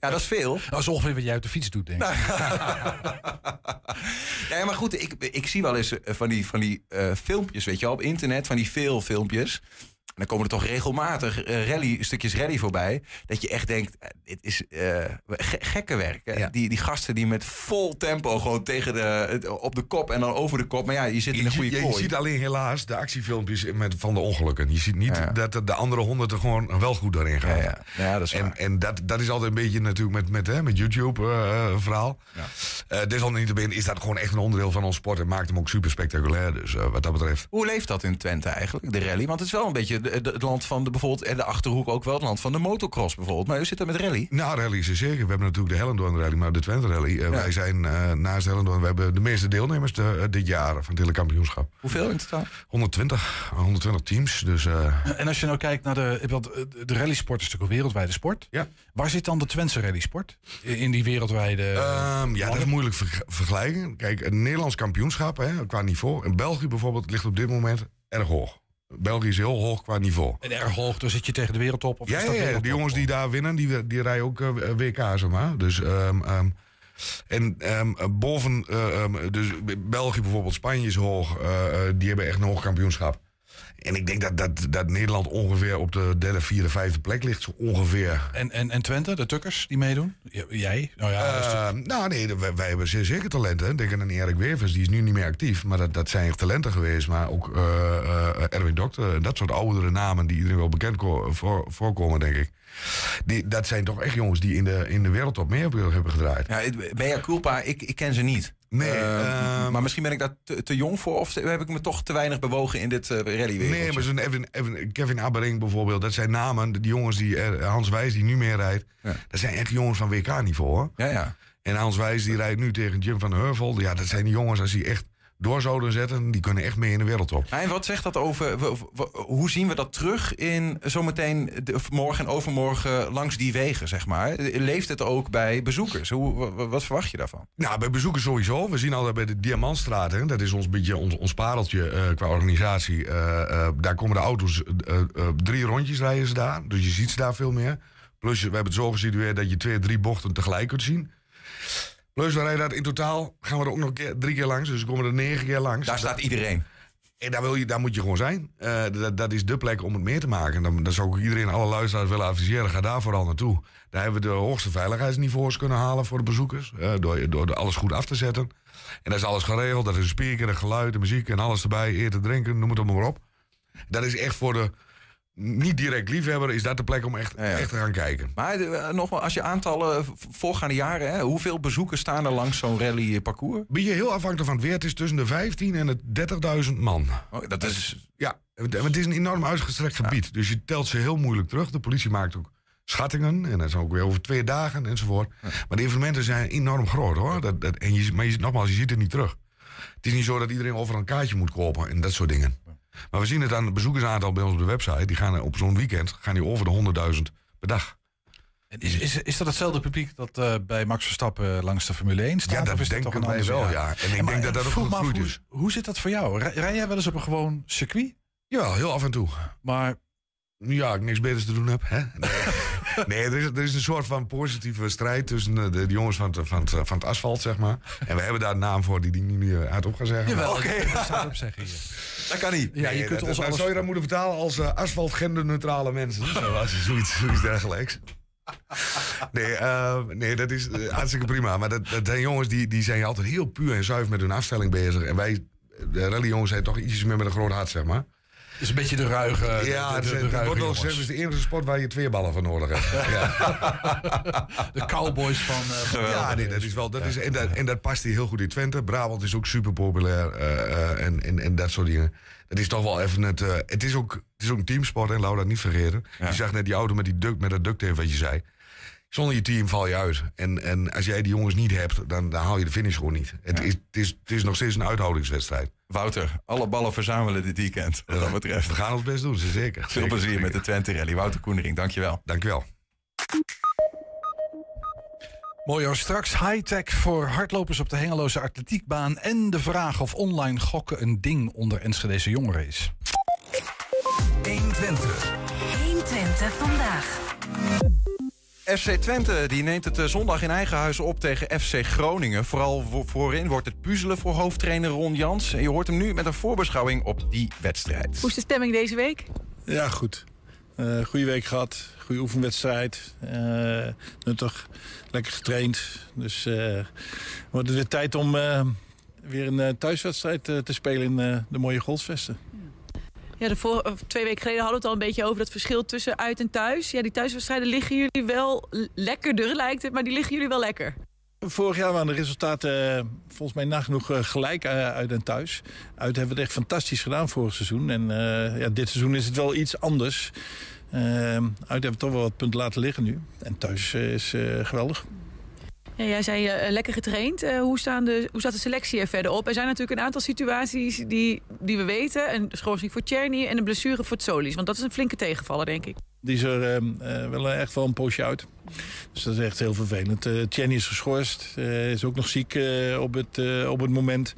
Ja, dat is veel. Dat is ongeveer wat jij uit de fiets doet, denk ik. Ja, maar goed, ik, ik zie wel eens eh, van die, van die eh, filmpjes, weet je wel, op internet, van die veel filmpjes. En dan komen er toch regelmatig eh, rally, stukjes rally voorbij. Dat je echt denkt, eh, dit is ge- gekke werk. Die, die gasten die met vol tempo gewoon tegen de, op de kop en dan over de kop. Maar ja, je zit in een goede je, je kooi. ziet alleen helaas de actiefilmpjes met, van de ongelukken. Je ziet niet Ja. dat de- de andere honderd er gewoon wel goed doorheen gaan. Ja, ja. Ja, dat is en en dat, dat is altijd een beetje natuurlijk met, met, hè, met YouTube eh, verhaal. Eh, desalniettemin is dat gewoon echt een onderdeel van ons sport. En maakt hem ook super spectaculair. Dus wat dat betreft. Hoe leeft dat in Twente eigenlijk, de rally? Want het is wel een beetje het land van de bijvoorbeeld, en de Achterhoek ook wel het land van de motocross bijvoorbeeld. Maar hoe zit dat met rally? Nou, rally is er zeker. We hebben natuurlijk de Hellendoorn rally, maar de Twente rally. eh, Wij zijn eh, naast Hellendoorn, we hebben de meeste deelnemers de- eh, dit jaar van het hele kampioenschap. Hoeveel in totaal? 120, 120 teams. Dus eh, En als je nou kijkt naar de... De rallysport is natuurlijk een wereldwijde sport. Ja. Waar zit dan de Twentse rallysport? In in die wereldwijde... Ehm, ja, dat is moeilijk ver- vergelijken. Kijk, een Nederlands kampioenschap hè, qua niveau. In België bijvoorbeeld ligt op dit moment erg hoog. België is heel hoog qua niveau. En erg hoog, dan zit je tegen de wereldtop. Of Ja, is ja, ja, die jongens die daar winnen, die, die rijden ook eh, WK, zeg maar. Dus, ehm, ehm, en ehm, boven, eh, dus België bijvoorbeeld, Spanje is hoog. die hebben echt een hoog kampioenschap. En ik denk dat, dat, dat Nederland ongeveer op de derde, vierde, vijfde plek ligt. Zo ongeveer. En, en, en Twente, de tukkers die meedoen? Jij? Nou ja, Eh, nou nee, wij, wij hebben zeer zeker talenten. Denk aan een Erik Wevers, die is nu niet meer actief. Maar dat, dat zijn echt talenten geweest. Maar ook eh, eh, Erwin Dokter, en dat soort oudere namen die iedereen wel bekend voor, voorkomen, denk ik. Die, dat zijn toch echt jongens die in de, in de wereldtop mee hebben hebben gedraaid. Ja, Mea culpa, ik, ik ken ze niet. Nee, Eh, ehm, maar misschien ben ik daar te, te jong voor of heb ik me toch te weinig bewogen in dit uh, rallywereldje? Nee, maar zo'n Evan, Evan- Kevin Abbering bijvoorbeeld, dat zijn namen. Die jongens die, Hans Wijs die nu meer rijdt, dat zijn echt jongens van WK-niveau. Ja, ja. En Hans Wijs die rijdt nu tegen Jim van Heuvel. Ja, dat zijn die jongens als die echt door zouden zetten, die kunnen echt mee in de wereldtop. En wat zegt dat over, hoe zien we dat terug in zometeen de- morgen en overmorgen langs die wegen, zeg maar? Leeft het ook bij bezoekers? Hoe, wat verwacht je daarvan? Nou, bij bezoekers sowieso. We zien altijd bij de Diamantstraat, hè, dat is ons beetje ons, ons pareltje eh, qua organisatie. Eh, eh, daar komen de auto's, drie rondjes rijden ze daar. Dus je ziet ze daar veel meer. Plus, we hebben het zo gesitueerd dat je twee, drie bochten tegelijk kunt zien. Plus, we rijden dat in totaal, gaan we er ook nog keer, drie keer langs. Dus we komen er negen keer langs. Daar staat iedereen. En daar, wil je, daar moet je gewoon zijn. Eh, dat, dat is de plek om het meer te maken. En dan, dan zou ik iedereen, alle luisteraars willen adviseren. Ga daar vooral naartoe. Daar hebben we de hoogste veiligheidsniveaus kunnen halen voor de bezoekers. door, door alles goed af te zetten. En dat is alles geregeld. Dat is een speaker, een geluid, de muziek en alles erbij. Eten, drinken, noem het allemaal maar op. Dat is echt voor de niet direct liefhebber, is dat de plek om echt, echt te gaan kijken. Maar eh, nogmaals, als je aantallen v- voorgaande jaren, hè, hoeveel bezoekers staan er langs zo'n rallyparcours? Ben je heel afhankelijk van het weer. Het is tussen de 15 en de 30.000 man. Oh, dat is... Ja, het het is een enorm uitgestrekt gebied. Dus je telt ze heel moeilijk terug. De politie maakt ook schattingen. En dat is ook weer over twee dagen enzovoort. Maar de evenementen zijn enorm groot hoor. Dat, dat, en je, maar je, nogmaals, je ziet het niet terug. Het is niet zo dat iedereen over een kaartje moet kopen en dat soort dingen. Maar we zien het aan het bezoekersaantal bij ons op de website. Die gaan op zo'n weekend gaan die over de 100.000 per dag. En is, is, is dat hetzelfde publiek dat eh, bij Max Verstappen langs de Formule 1 staat? Ja, dat of is denken toch een wij ander wel, soort? ja. En ik maar denk dat dat ook goed gegroeid hoe, hoe zit dat voor jou? Rij, rij jij wel eens op een gewoon circuit? Ja, heel af en toe. Maar Ja, ik niks beters te doen heb. Hè? Nee, nee er, is, er is een soort van positieve strijd tussen de, de jongens van het, van, het, van het asfalt, zeg maar. En we hebben daar een naam voor die die niet meer hardop gaan zeggen. Jawel, Oké. dat staat op zeggen hier. Dat kan niet. Ja, je Nee, kunt dat, ons dat alles- zou je dat moeten vertalen als eh, asfalt genderneutrale mensen. Zo, als zoiets, zoiets dergelijks. Nee, eh, nee, dat is eh, hartstikke prima. Maar dat, dat zijn jongens die, die zijn altijd heel puur en zuiver met hun afstelling bezig. En wij, de rallyjongens, zijn toch ietsjes meer met een groot hart, zeg maar. Is een beetje de ruige. Ja, de, het de, de, het ruige het is de enige sport waar je twee ballen voor nodig hebt. Ja. De cowboys van. eh, van Ja, nee, dat is wel. Dat is, en, dat, en dat past hier heel goed in Twente. Brabant is ook super populair eh, eh, en, en, en dat soort dingen. Dat is toch wel even het. het, is ook, het is ook een teamsport, en laat dat niet vergeten. Je zag net die auto met, die duct, met dat duct wat je zei. Zonder je team val je uit. En, en als jij die jongens niet hebt, dan, dan haal je de finish gewoon niet. Het, is, het, is, het is nog steeds een uithoudingswedstrijd. Wouter, alle ballen verzamelen dit weekend, wat dat betreft. We gaan ons best doen, zeker. Veel Zeker, plezier met de. Twente Rally. Wouter Koenering, dankjewel. Dankjewel. Mooi hoor. Straks high-tech voor hardlopers op de Hengeloze atletiekbaan. En de vraag of online gokken een ding onder Enschedeze jongeren is. 120. 120 vandaag. FC Twente die neemt het eh, zondag in eigen huis op tegen FC Groningen. Vooral vo- voorin wordt het puzzelen voor hoofdtrainer Ron Jans. En je hoort hem nu met een voorbeschouwing op die wedstrijd. Hoe is de stemming deze week? Ja, goed. Eh goede week gehad. Goede oefenwedstrijd. Eh, nuttig. Lekker getraind. Dus eh wordt het weer tijd om eh, weer een thuiswedstrijd te spelen in eh, de mooie Goldsvesten. Ja, de voor, twee weken geleden hadden we het al een beetje over dat verschil tussen uit en thuis. Ja, die thuiswedstrijden liggen jullie wel lekkerder, lijkt het, maar die liggen jullie wel lekker. Vorig jaar waren de resultaten eh, volgens mij nagenoeg eh, gelijk eh, uit en thuis. Uit hebben we het echt fantastisch gedaan vorig seizoen. En ja, dit seizoen is het wel iets anders. Uit hebben we toch wel wat punten laten liggen nu. En thuis is geweldig. Ja, jij zei eh, lekker getraind. Eh, hoe, staan de, hoe staat de selectie er verder op? Er zijn natuurlijk een aantal situaties die, die we weten. Een schorsing voor Czerny en een blessure voor Solis. Want dat is een flinke tegenvaller, denk ik. Die is er ehm, eh, wel echt wel een poosje uit. Dus dat is echt heel vervelend. Uh, is geschorst. eh, is ook nog ziek op, het, op het moment.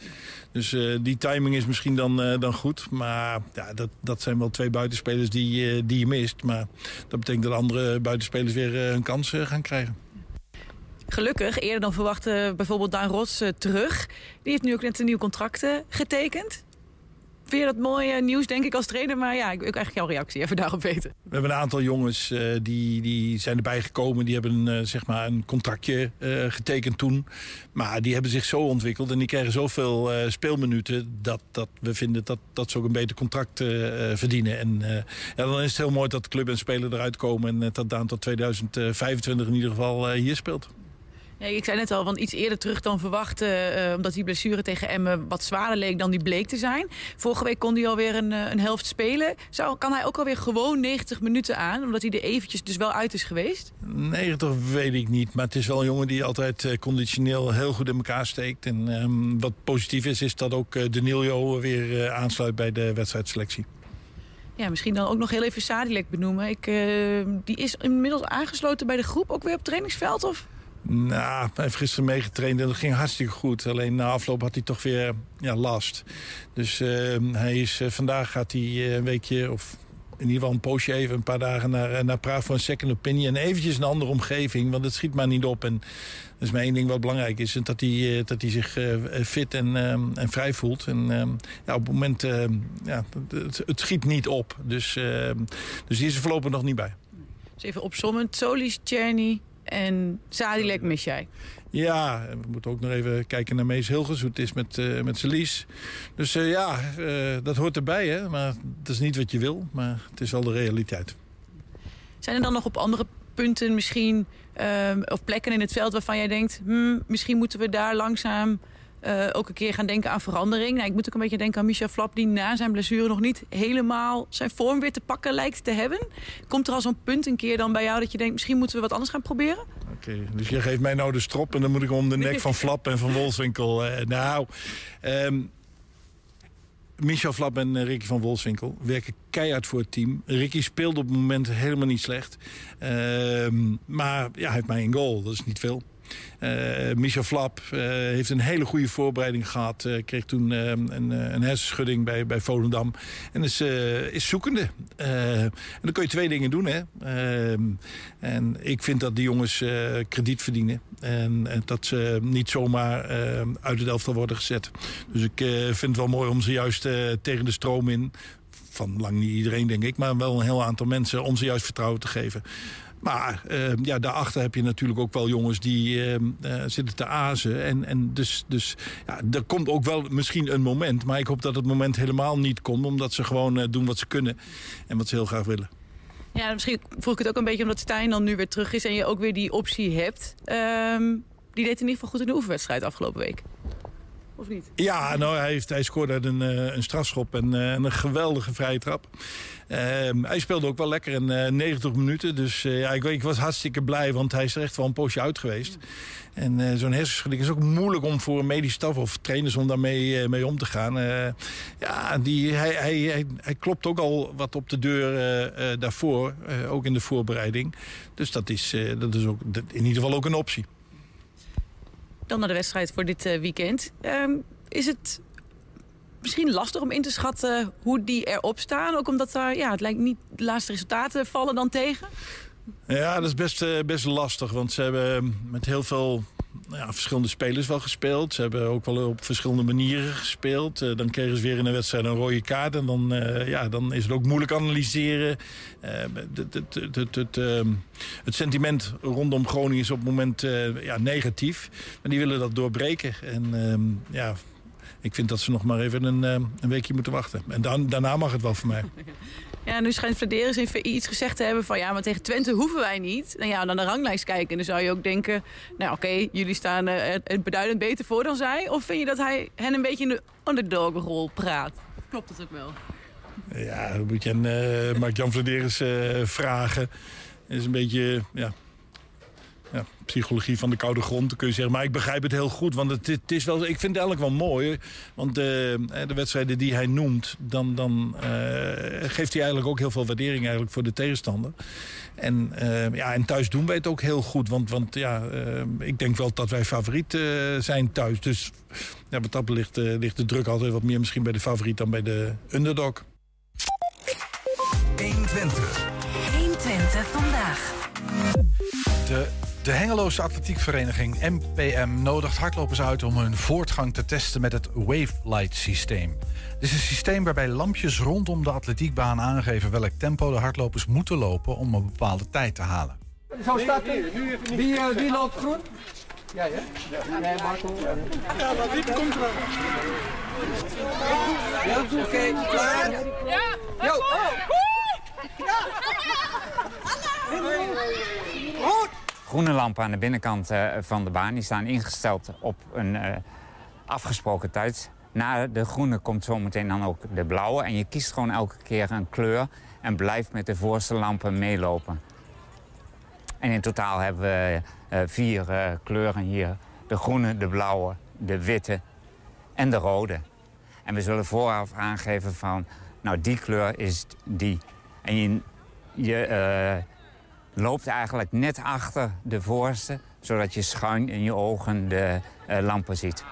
Dus die timing is misschien dan, dan goed. Maar ja, dat, dat zijn wel twee buitenspelers die, die je mist. Maar dat betekent dat andere buitenspelers weer hun kans gaan krijgen. Gelukkig, eerder dan verwacht bijvoorbeeld Daan Rots eh, terug. Die heeft nu ook net een nieuw contract eh, getekend. Vind je dat mooi eh, nieuws, denk ik, als trainer? Maar ja, ik wil eigenlijk jouw reactie even daarop weten. We hebben een aantal jongens die, die zijn erbij gekomen. Die hebben zeg maar een contractje getekend toen. Maar die hebben zich zo ontwikkeld en die krijgen zoveel speelminuten... Dat, dat we vinden dat, dat ze ook een beter contract verdienen. En ja, dan is het heel mooi dat club en speler eruit komen... en dat Daan tot 2025 in ieder geval hier speelt. Ja, ik zei net al, want iets eerder terug dan verwacht... eh, omdat die blessure tegen Emmen wat zwaarder leek dan die bleek te zijn. Vorige week kon hij alweer een, eh, een helft spelen. Zou, kan hij ook alweer gewoon 90 minuten aan? Omdat hij er eventjes dus wel uit is geweest? 90 weet ik niet, maar het is wel een jongen die altijd eh, conditioneel heel goed in elkaar steekt. En ehm, wat positief is, is dat ook eh, Danilo weer aansluit bij de wedstrijdselectie. Ja, misschien dan ook nog heel even Sadilek benoemen. Ik, die is inmiddels aangesloten bij de groep, ook weer op het trainingsveld? Of? Nou, hij heeft gisteren meegetraind en dat ging hartstikke goed. Alleen na afloop had hij toch weer ja, last. Dus ehm, hij is, eh, vandaag gaat hij eh, een weekje, of in ieder geval een poosje even, een paar dagen naar, eh, naar Praag voor een second opinion. En eventjes een andere omgeving, want het schiet maar niet op. En dat is maar één ding wat belangrijk is, dat hij, dat hij zich fit en, ehm, en vrij voelt. En ehm, ja, op het moment, ja, het, het schiet niet op. Dus, dus die is er voorlopig nog niet bij. Dus even opzommend. Solis, Czerny en Sadilek mis jij. Ja, we moeten ook nog even kijken naar Mees Hilgers, hoe het is met, eh met Celies. Dus eh, ja, eh, dat hoort erbij, hè. Maar dat is niet wat je wil, maar het is wel de realiteit. Zijn er dan nog op andere punten misschien... ehm, of plekken in het veld waarvan jij denkt... Hmm, misschien moeten we daar langzaam eh, ook een keer gaan denken aan verandering. Nou, ik moet ook een beetje denken aan Michel Flap... die na zijn blessure nog niet helemaal zijn vorm weer te pakken lijkt te hebben. Komt er al zo'n punt een keer dan bij jou dat je denkt... misschien moeten we wat anders gaan proberen? Oké, dus je geeft mij nou de strop en dan moet ik om de nek van Flap en van Wolfswinkel. eh, nou, ehm, Michel Flap en eh, Ricky van Wolfswinkel werken keihard voor het team. Ricky speelt op het moment helemaal niet slecht. Ehm, maar ja, hij heeft mij een goal, dat is niet veel. Uh, Michel Flap uh, heeft een hele goede voorbereiding gehad. Uh, kreeg toen een, een hersenschudding bij, bij Volendam. En is, is zoekende. en dan kun je twee dingen doen. Hè? En ik vind dat die jongens krediet verdienen. En, en, dat ze niet zomaar uit het elftal worden gezet. Dus ik vind het wel mooi om ze juist tegen de stroom in van lang niet iedereen, denk ik, maar wel een heel aantal mensen om ze juist vertrouwen te geven. Maar uh, ja, daarachter heb je natuurlijk ook wel jongens die uh, uh, zitten te azen. En, en dus, dus ja, er komt ook wel misschien een moment. Maar ik hoop dat het moment helemaal niet komt. Omdat ze gewoon doen wat ze kunnen. En wat ze heel graag willen. Ja, misschien vroeg ik het ook een beetje omdat Stijn dan nu weer terug is. En je ook weer die optie hebt. Ehm, die deed in ieder geval goed in de oefenwedstrijd afgelopen week. Of niet? Ja, nou, hij, heeft, hij scoorde uit een, een strafschop en, en een geweldige vrije trap. Ehm, hij speelde ook wel lekker in 90 eh, minuten. Dus eh, ja, ik, ik, was hartstikke blij, want hij is er echt wel een poosje uit geweest. En zo'n hersenschudding is ook moeilijk om voor een medisch staf of trainers om daarmee mee om te gaan. ja, die, hij, hij, hij, hij, klopt ook al wat op de deur daarvoor, ook in de voorbereiding. Dus dat is, dat is ook in ieder geval ook een optie. Dan naar de wedstrijd voor dit weekend. Ehm, is het misschien lastig om in te schatten hoe die erop staan. Ook omdat daar, ja, het lijkt niet, de laatste resultaten vallen dan tegen. Ja, dat is best, eh, best lastig. Want ze hebben met heel veel ja, verschillende spelers wel gespeeld. Ze hebben ook wel op verschillende manieren gespeeld. Uh, dan kregen ze weer in een wedstrijd een rode kaart. En dan, uh, ja, dan is het ook moeilijk analyseren. Het, ehm, het, sentiment rondom Groningen is op het moment ja, negatief. Maar die willen dat doorbreken. En ehm, ja, ik vind dat ze nog maar even een, eh, een weekje moeten wachten. En dan, daarna mag het wel voor mij. Ja, nu schijnt Vladeris even iets gezegd te hebben van... ja, maar tegen Twente hoeven wij niet. Nou ja, dan de ranglijst kijken. En dan zou je ook denken... nou oké, jullie staan uh, beduidend beter voor dan zij. Of vind je dat hij hen een beetje in de underdog-rol praat? Klopt dat ook wel? Ja, moet je aan uh, Mark-Jan Vladeris uh, vragen. is een beetje... Ja, ja, psychologie van de koude grond, kun je zeggen. Maar ik begrijp het heel goed, want het, het is wel, ik vind het eigenlijk wel mooi. Want de, eh, de wedstrijden die hij noemt, dan, dan uh, geeft hij eigenlijk ook heel veel waardering eigenlijk voor de tegenstander. En, uh, ja, en thuis doen wij het ook heel goed. Want, want ja, uh, ik denk wel dat wij favoriet zijn thuis. Dus ja, wat dat ligt, ligt de druk altijd wat meer misschien bij de favoriet dan bij de underdog. 120. 120 vandaag. De de Hengeloze Atletiekvereniging MPM nodigt hardlopers uit om hun voortgang te testen met het Wavelight systeem. Dit is een systeem waarbij lampjes rondom de atletiekbaan aangeven welk tempo de hardlopers moeten lopen om een bepaalde tijd te halen. Zo staat Wie, uh, wie loopt groen? Jij hè? Ja. Nee, Marco. Ja, maar wie komt er? Ja, oké. Klaar? Ja. Jo. Ja. Goed groene lampen aan de binnenkant uh, van de baan. Die staan ingesteld op een uh, afgesproken tijd. Na de groene komt zometeen dan ook de blauwe. En je kiest gewoon elke keer een kleur en blijft met de voorste lampen meelopen. En in totaal hebben we uh, vier kleuren hier. De groene, de blauwe, de witte en de rode. En we zullen vooraf aangeven van, nou die kleur is die. En je loopt eigenlijk net achter de voorste... zodat je schuin in je ogen de uh, lampen ziet.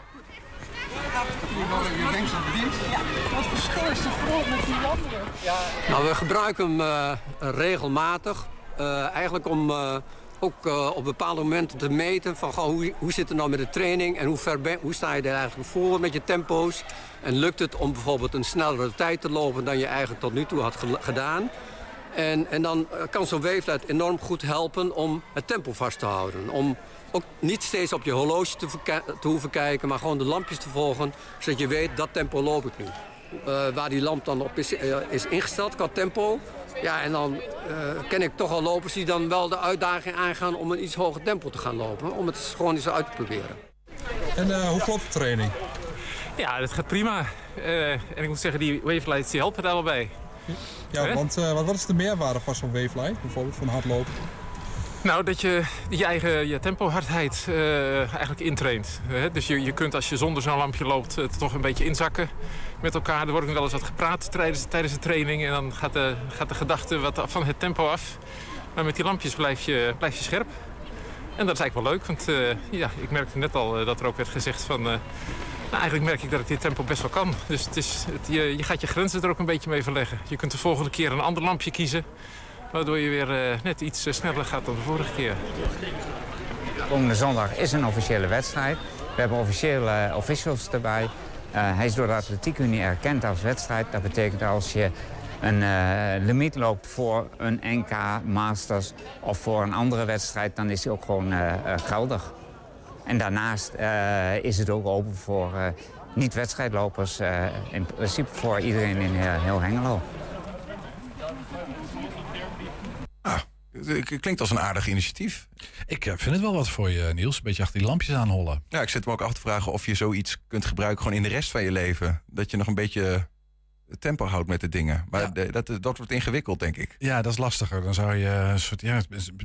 Wat verschil er met die? Nou, we gebruiken hem uh, regelmatig. Uh, eigenlijk om ook op bepaalde momenten te meten... van goh, hoe, hoe zit het nou met de training en hoe, ver hoe sta je er eigenlijk voor met je tempo's. En lukt het om bijvoorbeeld een snellere tijd te lopen... dan je eigenlijk tot nu toe had gedaan... En, en dan eh, kan zo'n weeflet enorm goed helpen om het tempo vast te houden. Om ook niet steeds op je horloge te, te hoeven kijken, maar gewoon de lampjes te volgen. Zodat je weet, dat tempo loop ik nu. Uh, waar die lamp dan op is, uh, is ingesteld qua tempo. Ja, en dan uh, ken ik toch al lopers die dan wel de uitdaging aangaan om een iets hoger tempo te gaan lopen. Om het gewoon eens uit te proberen. En hoe klopt de training? Ja, dat gaat prima. en ik moet zeggen, die wavelights die helpen daar wel bij. Ja, want uh, wat is de meerwaarde van zo'n wavelight, bijvoorbeeld van hardlopen? Nou, dat je je eigen je tempohardheid uh, eigenlijk intraint. Hè? Dus je, je kunt als je zonder zo'n lampje loopt uh, toch een beetje inzakken met elkaar. Er wordt nog wel eens wat gepraat tijdens, tijdens de training. En dan gaat de, gaat de gedachte wat van het tempo af. Maar met die lampjes blijf je, blijf je scherp. En dat is eigenlijk wel leuk, want uh, ja, ik merkte net al dat er ook werd gezegd van... nou, eigenlijk merk ik dat ik dit tempo best wel kan. Dus het is, het, je, gaat je grenzen er ook een beetje mee verleggen. Je kunt de volgende keer een ander lampje kiezen... Waardoor je weer uh, net iets uh, sneller gaat dan de vorige keer. Komende zondag is een officiële wedstrijd. We hebben officiële officials erbij. Hij is door de Atletiekunie erkend als wedstrijd. Dat betekent als je een limiet loopt voor een NK, Masters of voor een andere wedstrijd... dan is hij ook gewoon geldig. En daarnaast is het ook open voor niet-wedstrijdlopers. in principe voor iedereen in heel Hengelo. Klinkt als een aardig initiatief. Ik vind het wel wat voor je, Niels. Een beetje achter die lampjes aanhollen. Ja, ik zit me ook af te vragen of je zoiets kunt gebruiken gewoon in de rest van je leven. Dat je nog een beetje tempo houdt met de dingen. Maar dat, dat wordt ingewikkeld, denk ik. Ja, dat is lastiger. Dan zou je een soort ja,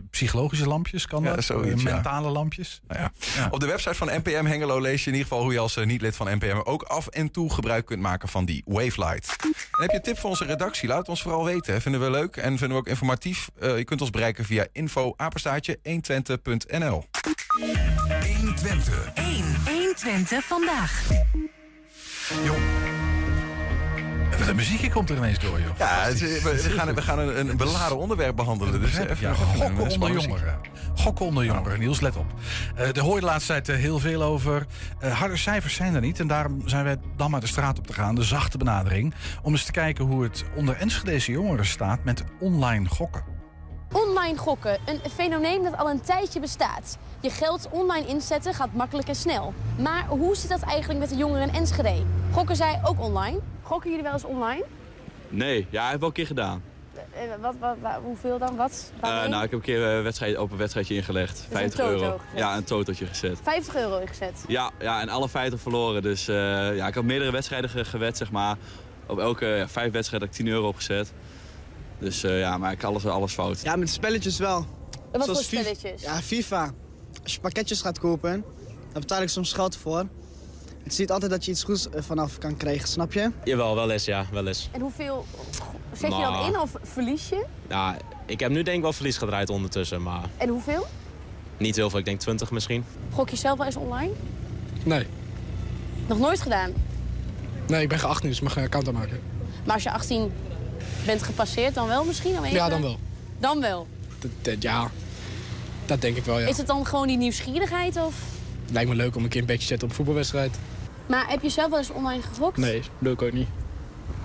psychologische lampjes, kan dat? Zoiets, Mentale lampjes. Nou ja. Op de website van NPM Hengelo lees je in ieder geval... hoe je als eh, niet-lid van NPM ook af en toe gebruik kunt maken van die Wavelight. En heb je een tip voor onze redactie? Laat het ons vooral weten. Vinden we leuk en vinden we ook informatief. Uh, je kunt ons bereiken via info apenstaartje 120.nl 120. 1, 120 vandaag. Jong. De muziekje komt er ineens door, joh. Ja, we, gaan, we gaan een, een beladen onderwerp behandelen. Dus even ja, gokken onder jongeren. Gokken onder jongeren. Niels, let op. Uh, daar hoor je de laatste tijd uh, heel veel over. Uh, harde cijfers zijn er niet. En daarom zijn wij dan maar de straat op te gaan. De zachte benadering. Om eens te kijken hoe het onder Enschedeze jongeren staat met online gokken. Online gokken, een fenomeen dat al een tijdje bestaat. Je geld online inzetten gaat makkelijk en snel. Maar hoe zit dat eigenlijk met de jongeren in Enschede? Gokken zij ook online? Gokken jullie wel eens online? Nee, ja, ik heb wel een keer gedaan. Uh, wat, wat, wat, hoeveel dan? Wat? Uh, nou, ik heb een keer een wedstrijd, open wedstrijdje ingelegd. Dus 50 euro. Gezet. Ja, een totootje gezet. 50 euro ingezet? Ja, ja en alle 50 verloren. Dus uh, ja, ik had meerdere wedstrijden gewet, zeg maar. Op elke ja, vijf wedstrijden heb ik 10 euro opgezet. Dus ja, maar ik alles, alles fout. Ja, met spelletjes wel. En wat Zoals voor spelletjes? Ja, FIFA. Als je pakketjes gaat kopen, dan betaal ik soms geld voor. Het is niet altijd dat je iets goeds vanaf kan krijgen, snap je? Jawel, wel eens, ja, wel eens. En hoeveel zet je dan in of verlies je? Ja, ik heb nu denk ik wel verlies gedraaid ondertussen, maar... En hoeveel? Niet heel veel, ik denk 20 misschien. Gok je zelf wel eens online? Nee. Nog nooit gedaan? Nee, ik ben geen 18, dus mag geen account aanmaken. Maar als je 18 bent gepasseerd, dan wel misschien? Om even... Ja, dan wel. Dan wel? Dat, dat, ja, dat denk ik wel, ja. Is het dan gewoon die nieuwsgierigheid of... Lijkt me leuk om een keer een beetje te zetten op een voetbalwedstrijd. Maar heb je zelf wel eens online gegokt? Nee, doe ik ook niet.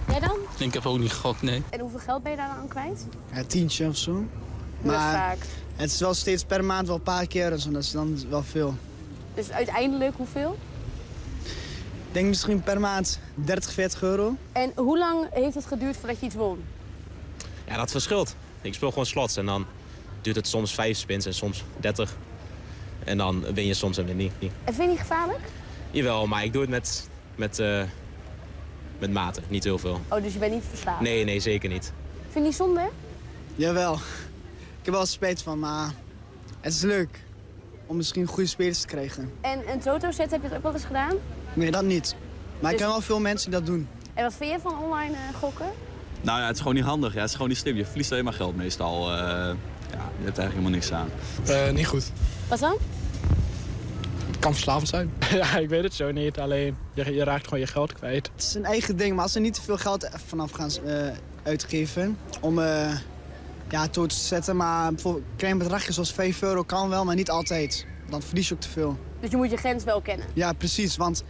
Jij dan? Ik heb ook niet gegokt, nee. En hoeveel geld ben je daar dan aan kwijt? Ja, tientje of zo. Maar vaak. het is wel steeds per maand wel een paar keer en zo, dat is dan wel veel. Dus uiteindelijk hoeveel? Ik denk misschien per maand 30, 40 euro. En hoe lang heeft het geduurd voordat je iets won? Ja, dat verschilt. Ik speel gewoon slots en dan duurt het soms 5 spins en soms 30. En dan win je soms en win niet. En vind je niet gevaarlijk? Jawel, maar ik doe het met, met, uh, met mate, niet heel veel. Oh, dus je bent niet verslaafd? Nee, nee, zeker niet. Vind je niet zonde? Jawel. Ik heb wel spijt van, maar het is leuk om misschien goede spelers te krijgen. En een toto-set, heb je het ook wel eens gedaan? Nee, dat niet. Maar dus... ik ken wel veel mensen die dat doen. En wat vind je van online uh, gokken? Nou ja, het is gewoon niet handig. Ja, het is gewoon niet slim. Je verliest alleen maar geld meestal. Uh, ja, je hebt eigenlijk helemaal niks aan. Uh, niet goed. Wat dan? Het kan verslavend zijn. ja, ik weet het zo niet. Alleen, je, je, raakt gewoon je geld kwijt. Het is een eigen ding, maar als ze niet te veel geld vanaf gaan uh, uitgeven... om uh, ja, toe te zetten, maar bijvoorbeeld klein bedragje zoals 5 euro kan wel, maar niet altijd. Dan verlies je ook te veel. Dus je moet je grens wel kennen? Ja, precies, want...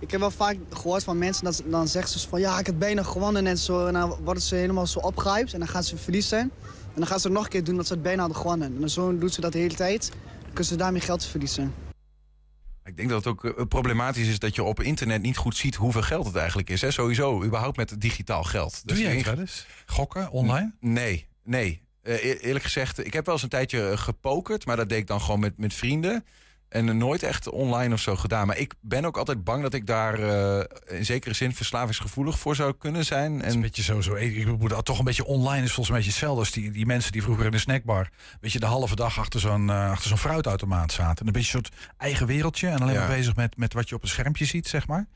Ik heb wel vaak gehoord van mensen dat dan zeggen ze van ja, ik heb bijna gewonnen en zo. En dan worden ze helemaal zo opgehyped en dan gaan ze verliezen. En dan gaan ze het nog een keer doen dat ze het bijna hadden gewonnen. En zo doen ze dat de hele tijd. Dan kunnen ze daarmee geld verliezen. Ik denk dat het ook problematisch is dat je op internet niet goed ziet hoeveel geld het eigenlijk is. Hè? Sowieso, überhaupt met digitaal geld. Doe jij dat eens? Gokken, online? Nee, nee. Uh, eerlijk gezegd, ik heb wel eens een tijdje gepokerd, maar dat deed ik dan gewoon met, met vrienden. En nooit echt online of zo gedaan. Maar ik ben ook altijd bang dat ik daar eh, in zekere zin verslavingsgevoelig voor zou kunnen zijn. Het is een beetje zo, zo. Ik moet dat toch een beetje online is volgens mij hetzelfde als die, die mensen die vroeger in de snackbar, weet je, de halve dag achter zo'n eh, achter zo'n fruitautomaat zaten. En een beetje een soort eigen wereldje en alleen Ja. maar bezig met, met wat je op een schermpje ziet, zeg maar.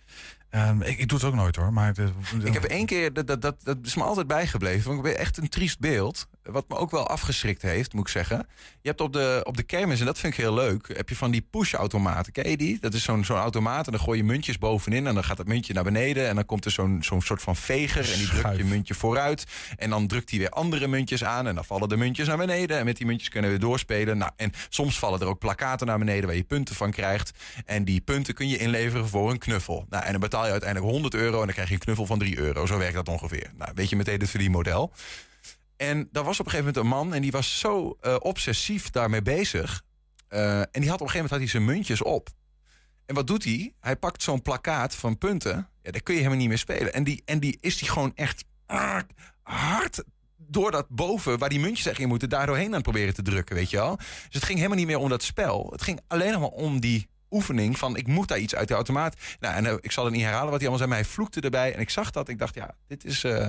Ehm, ik, ik doe het ook nooit hoor, maar het- Ik heb één keer, dat, dat, dat, dat is me altijd bijgebleven. Want ik ben echt een triest beeld. Wat me ook wel afgeschrikt heeft, moet ik zeggen. Je hebt op de, op de kermis, en dat vind ik heel leuk, heb je van die push-automaten. Ken je die? Dat is zo'n zo'n automaat en dan gooi je muntjes bovenin en dan gaat het muntje naar beneden. En dan komt er zo'n zo'n soort van veger en die drukt je muntje vooruit. En dan drukt hij weer andere muntjes aan en dan vallen de muntjes naar beneden. En met die muntjes kunnen we weer doorspelen. Nou, en soms vallen er ook plakaten naar beneden waar je punten van krijgt. En die punten kun je inleveren voor een knuffel. Nou, en dan betaal uiteindelijk 100 euro en dan krijg je een knuffel van 3 euro. Zo werkt dat ongeveer. Nou, weet je meteen het verdienmodel. En daar was op een gegeven moment een man en die was zo eh, obsessief daarmee bezig. Eh, en die had op een gegeven moment had hij zijn muntjes op. En wat doet hij? Hij pakt zo'n plakkaat van punten. Ja, daar kun je helemaal niet meer spelen. En die, en die is die gewoon echt hard door dat boven, waar die muntjes echt in moeten, daar doorheen aan proberen te drukken, weet je wel. Dus het ging helemaal niet meer om dat spel. Het ging alleen nog maar om die oefening van ik moet daar iets uit de automaat. Nou, en eh, ik zal het niet herhalen wat hij allemaal zei, maar hij vloekte erbij. En ik zag dat, ik dacht, ja, dit is, eh,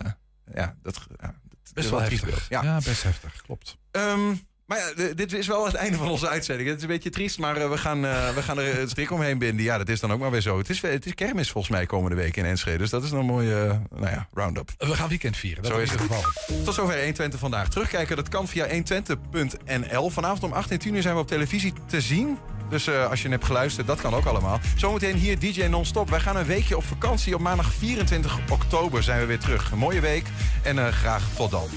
ja, dat, ja, dat is best wel een heftig. Ja. best heftig, klopt. Ehm, maar ja, dit is wel het einde van onze uitzending. Het is een beetje triest, maar eh, we, gaan, we gaan er het strik omheen binden. Ja, dat is dan ook maar weer zo. Het is, het is kermis volgens mij komende week in Enschede. Dus dat is een mooie nou ja, round-up. We gaan weekend vieren, dat Zo is het geval. Tot zover 120 vandaag. Terugkijken, dat kan via 120.nl. Vanavond om 8 en 10 uur zijn we op televisie te zien. Dus eh, als je hebt geluisterd, dat kan ook allemaal. Zometeen hier DJ Non-Stop. Wij gaan een weekje op vakantie. Op maandag 24 oktober zijn we weer terug. Een mooie week en eh, graag tot dan.